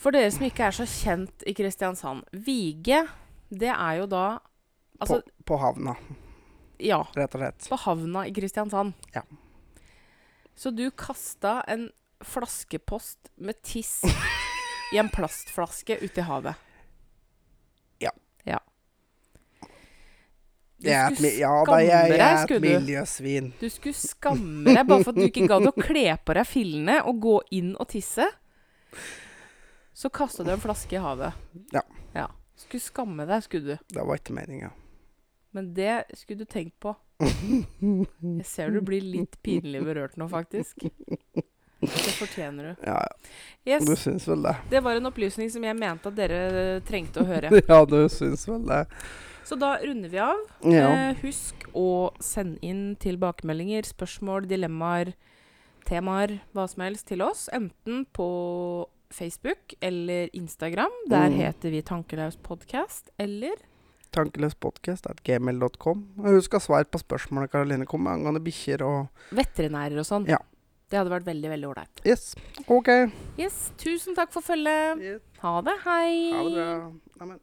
For dere som ikke er så kjent i Kristiansand. Vige, det er jo da Altså, på, på havna, ja. rett og slett. På havna i Kristiansand. Ja. Så du kasta en flaskepost med tiss i en plastflaske ute i havet. Ja. Ja. Du Jeg skulle ja skamme jeg, jeg deg, er et skulle du. miljøsvin. Du skulle skamme deg bare for at du ikke gadd å kle på deg fillene og gå inn og tisse. Så kasta du en flaske i havet. Ja. ja. Skulle skamme deg, skulle du. Det var ikke meninga. Men det skulle du tenkt på. Jeg ser du blir litt pinlig berørt nå, faktisk. Det fortjener du. Ja, ja. Du syns vel det. Det var en opplysning som jeg mente at dere trengte å høre. Ja, du syns vel det. Så da runder vi av. Ja. Eh, husk å sende inn tilbakemeldinger, spørsmål, dilemmaer, temaer, hva som helst til oss. Enten på Facebook eller Instagram. Der Mm. heter vi Tankeløs podcast. Eller Tankeløspodkast.gmail.com. Husk å svare på spørsmålet Karoline kom med angående bikkjer og veterinærer og sånn. Ja. Det hadde vært veldig, veldig ålreit. Yes. OK. Yes, tusen takk for følget. Ha det. Hei. Ha det bra.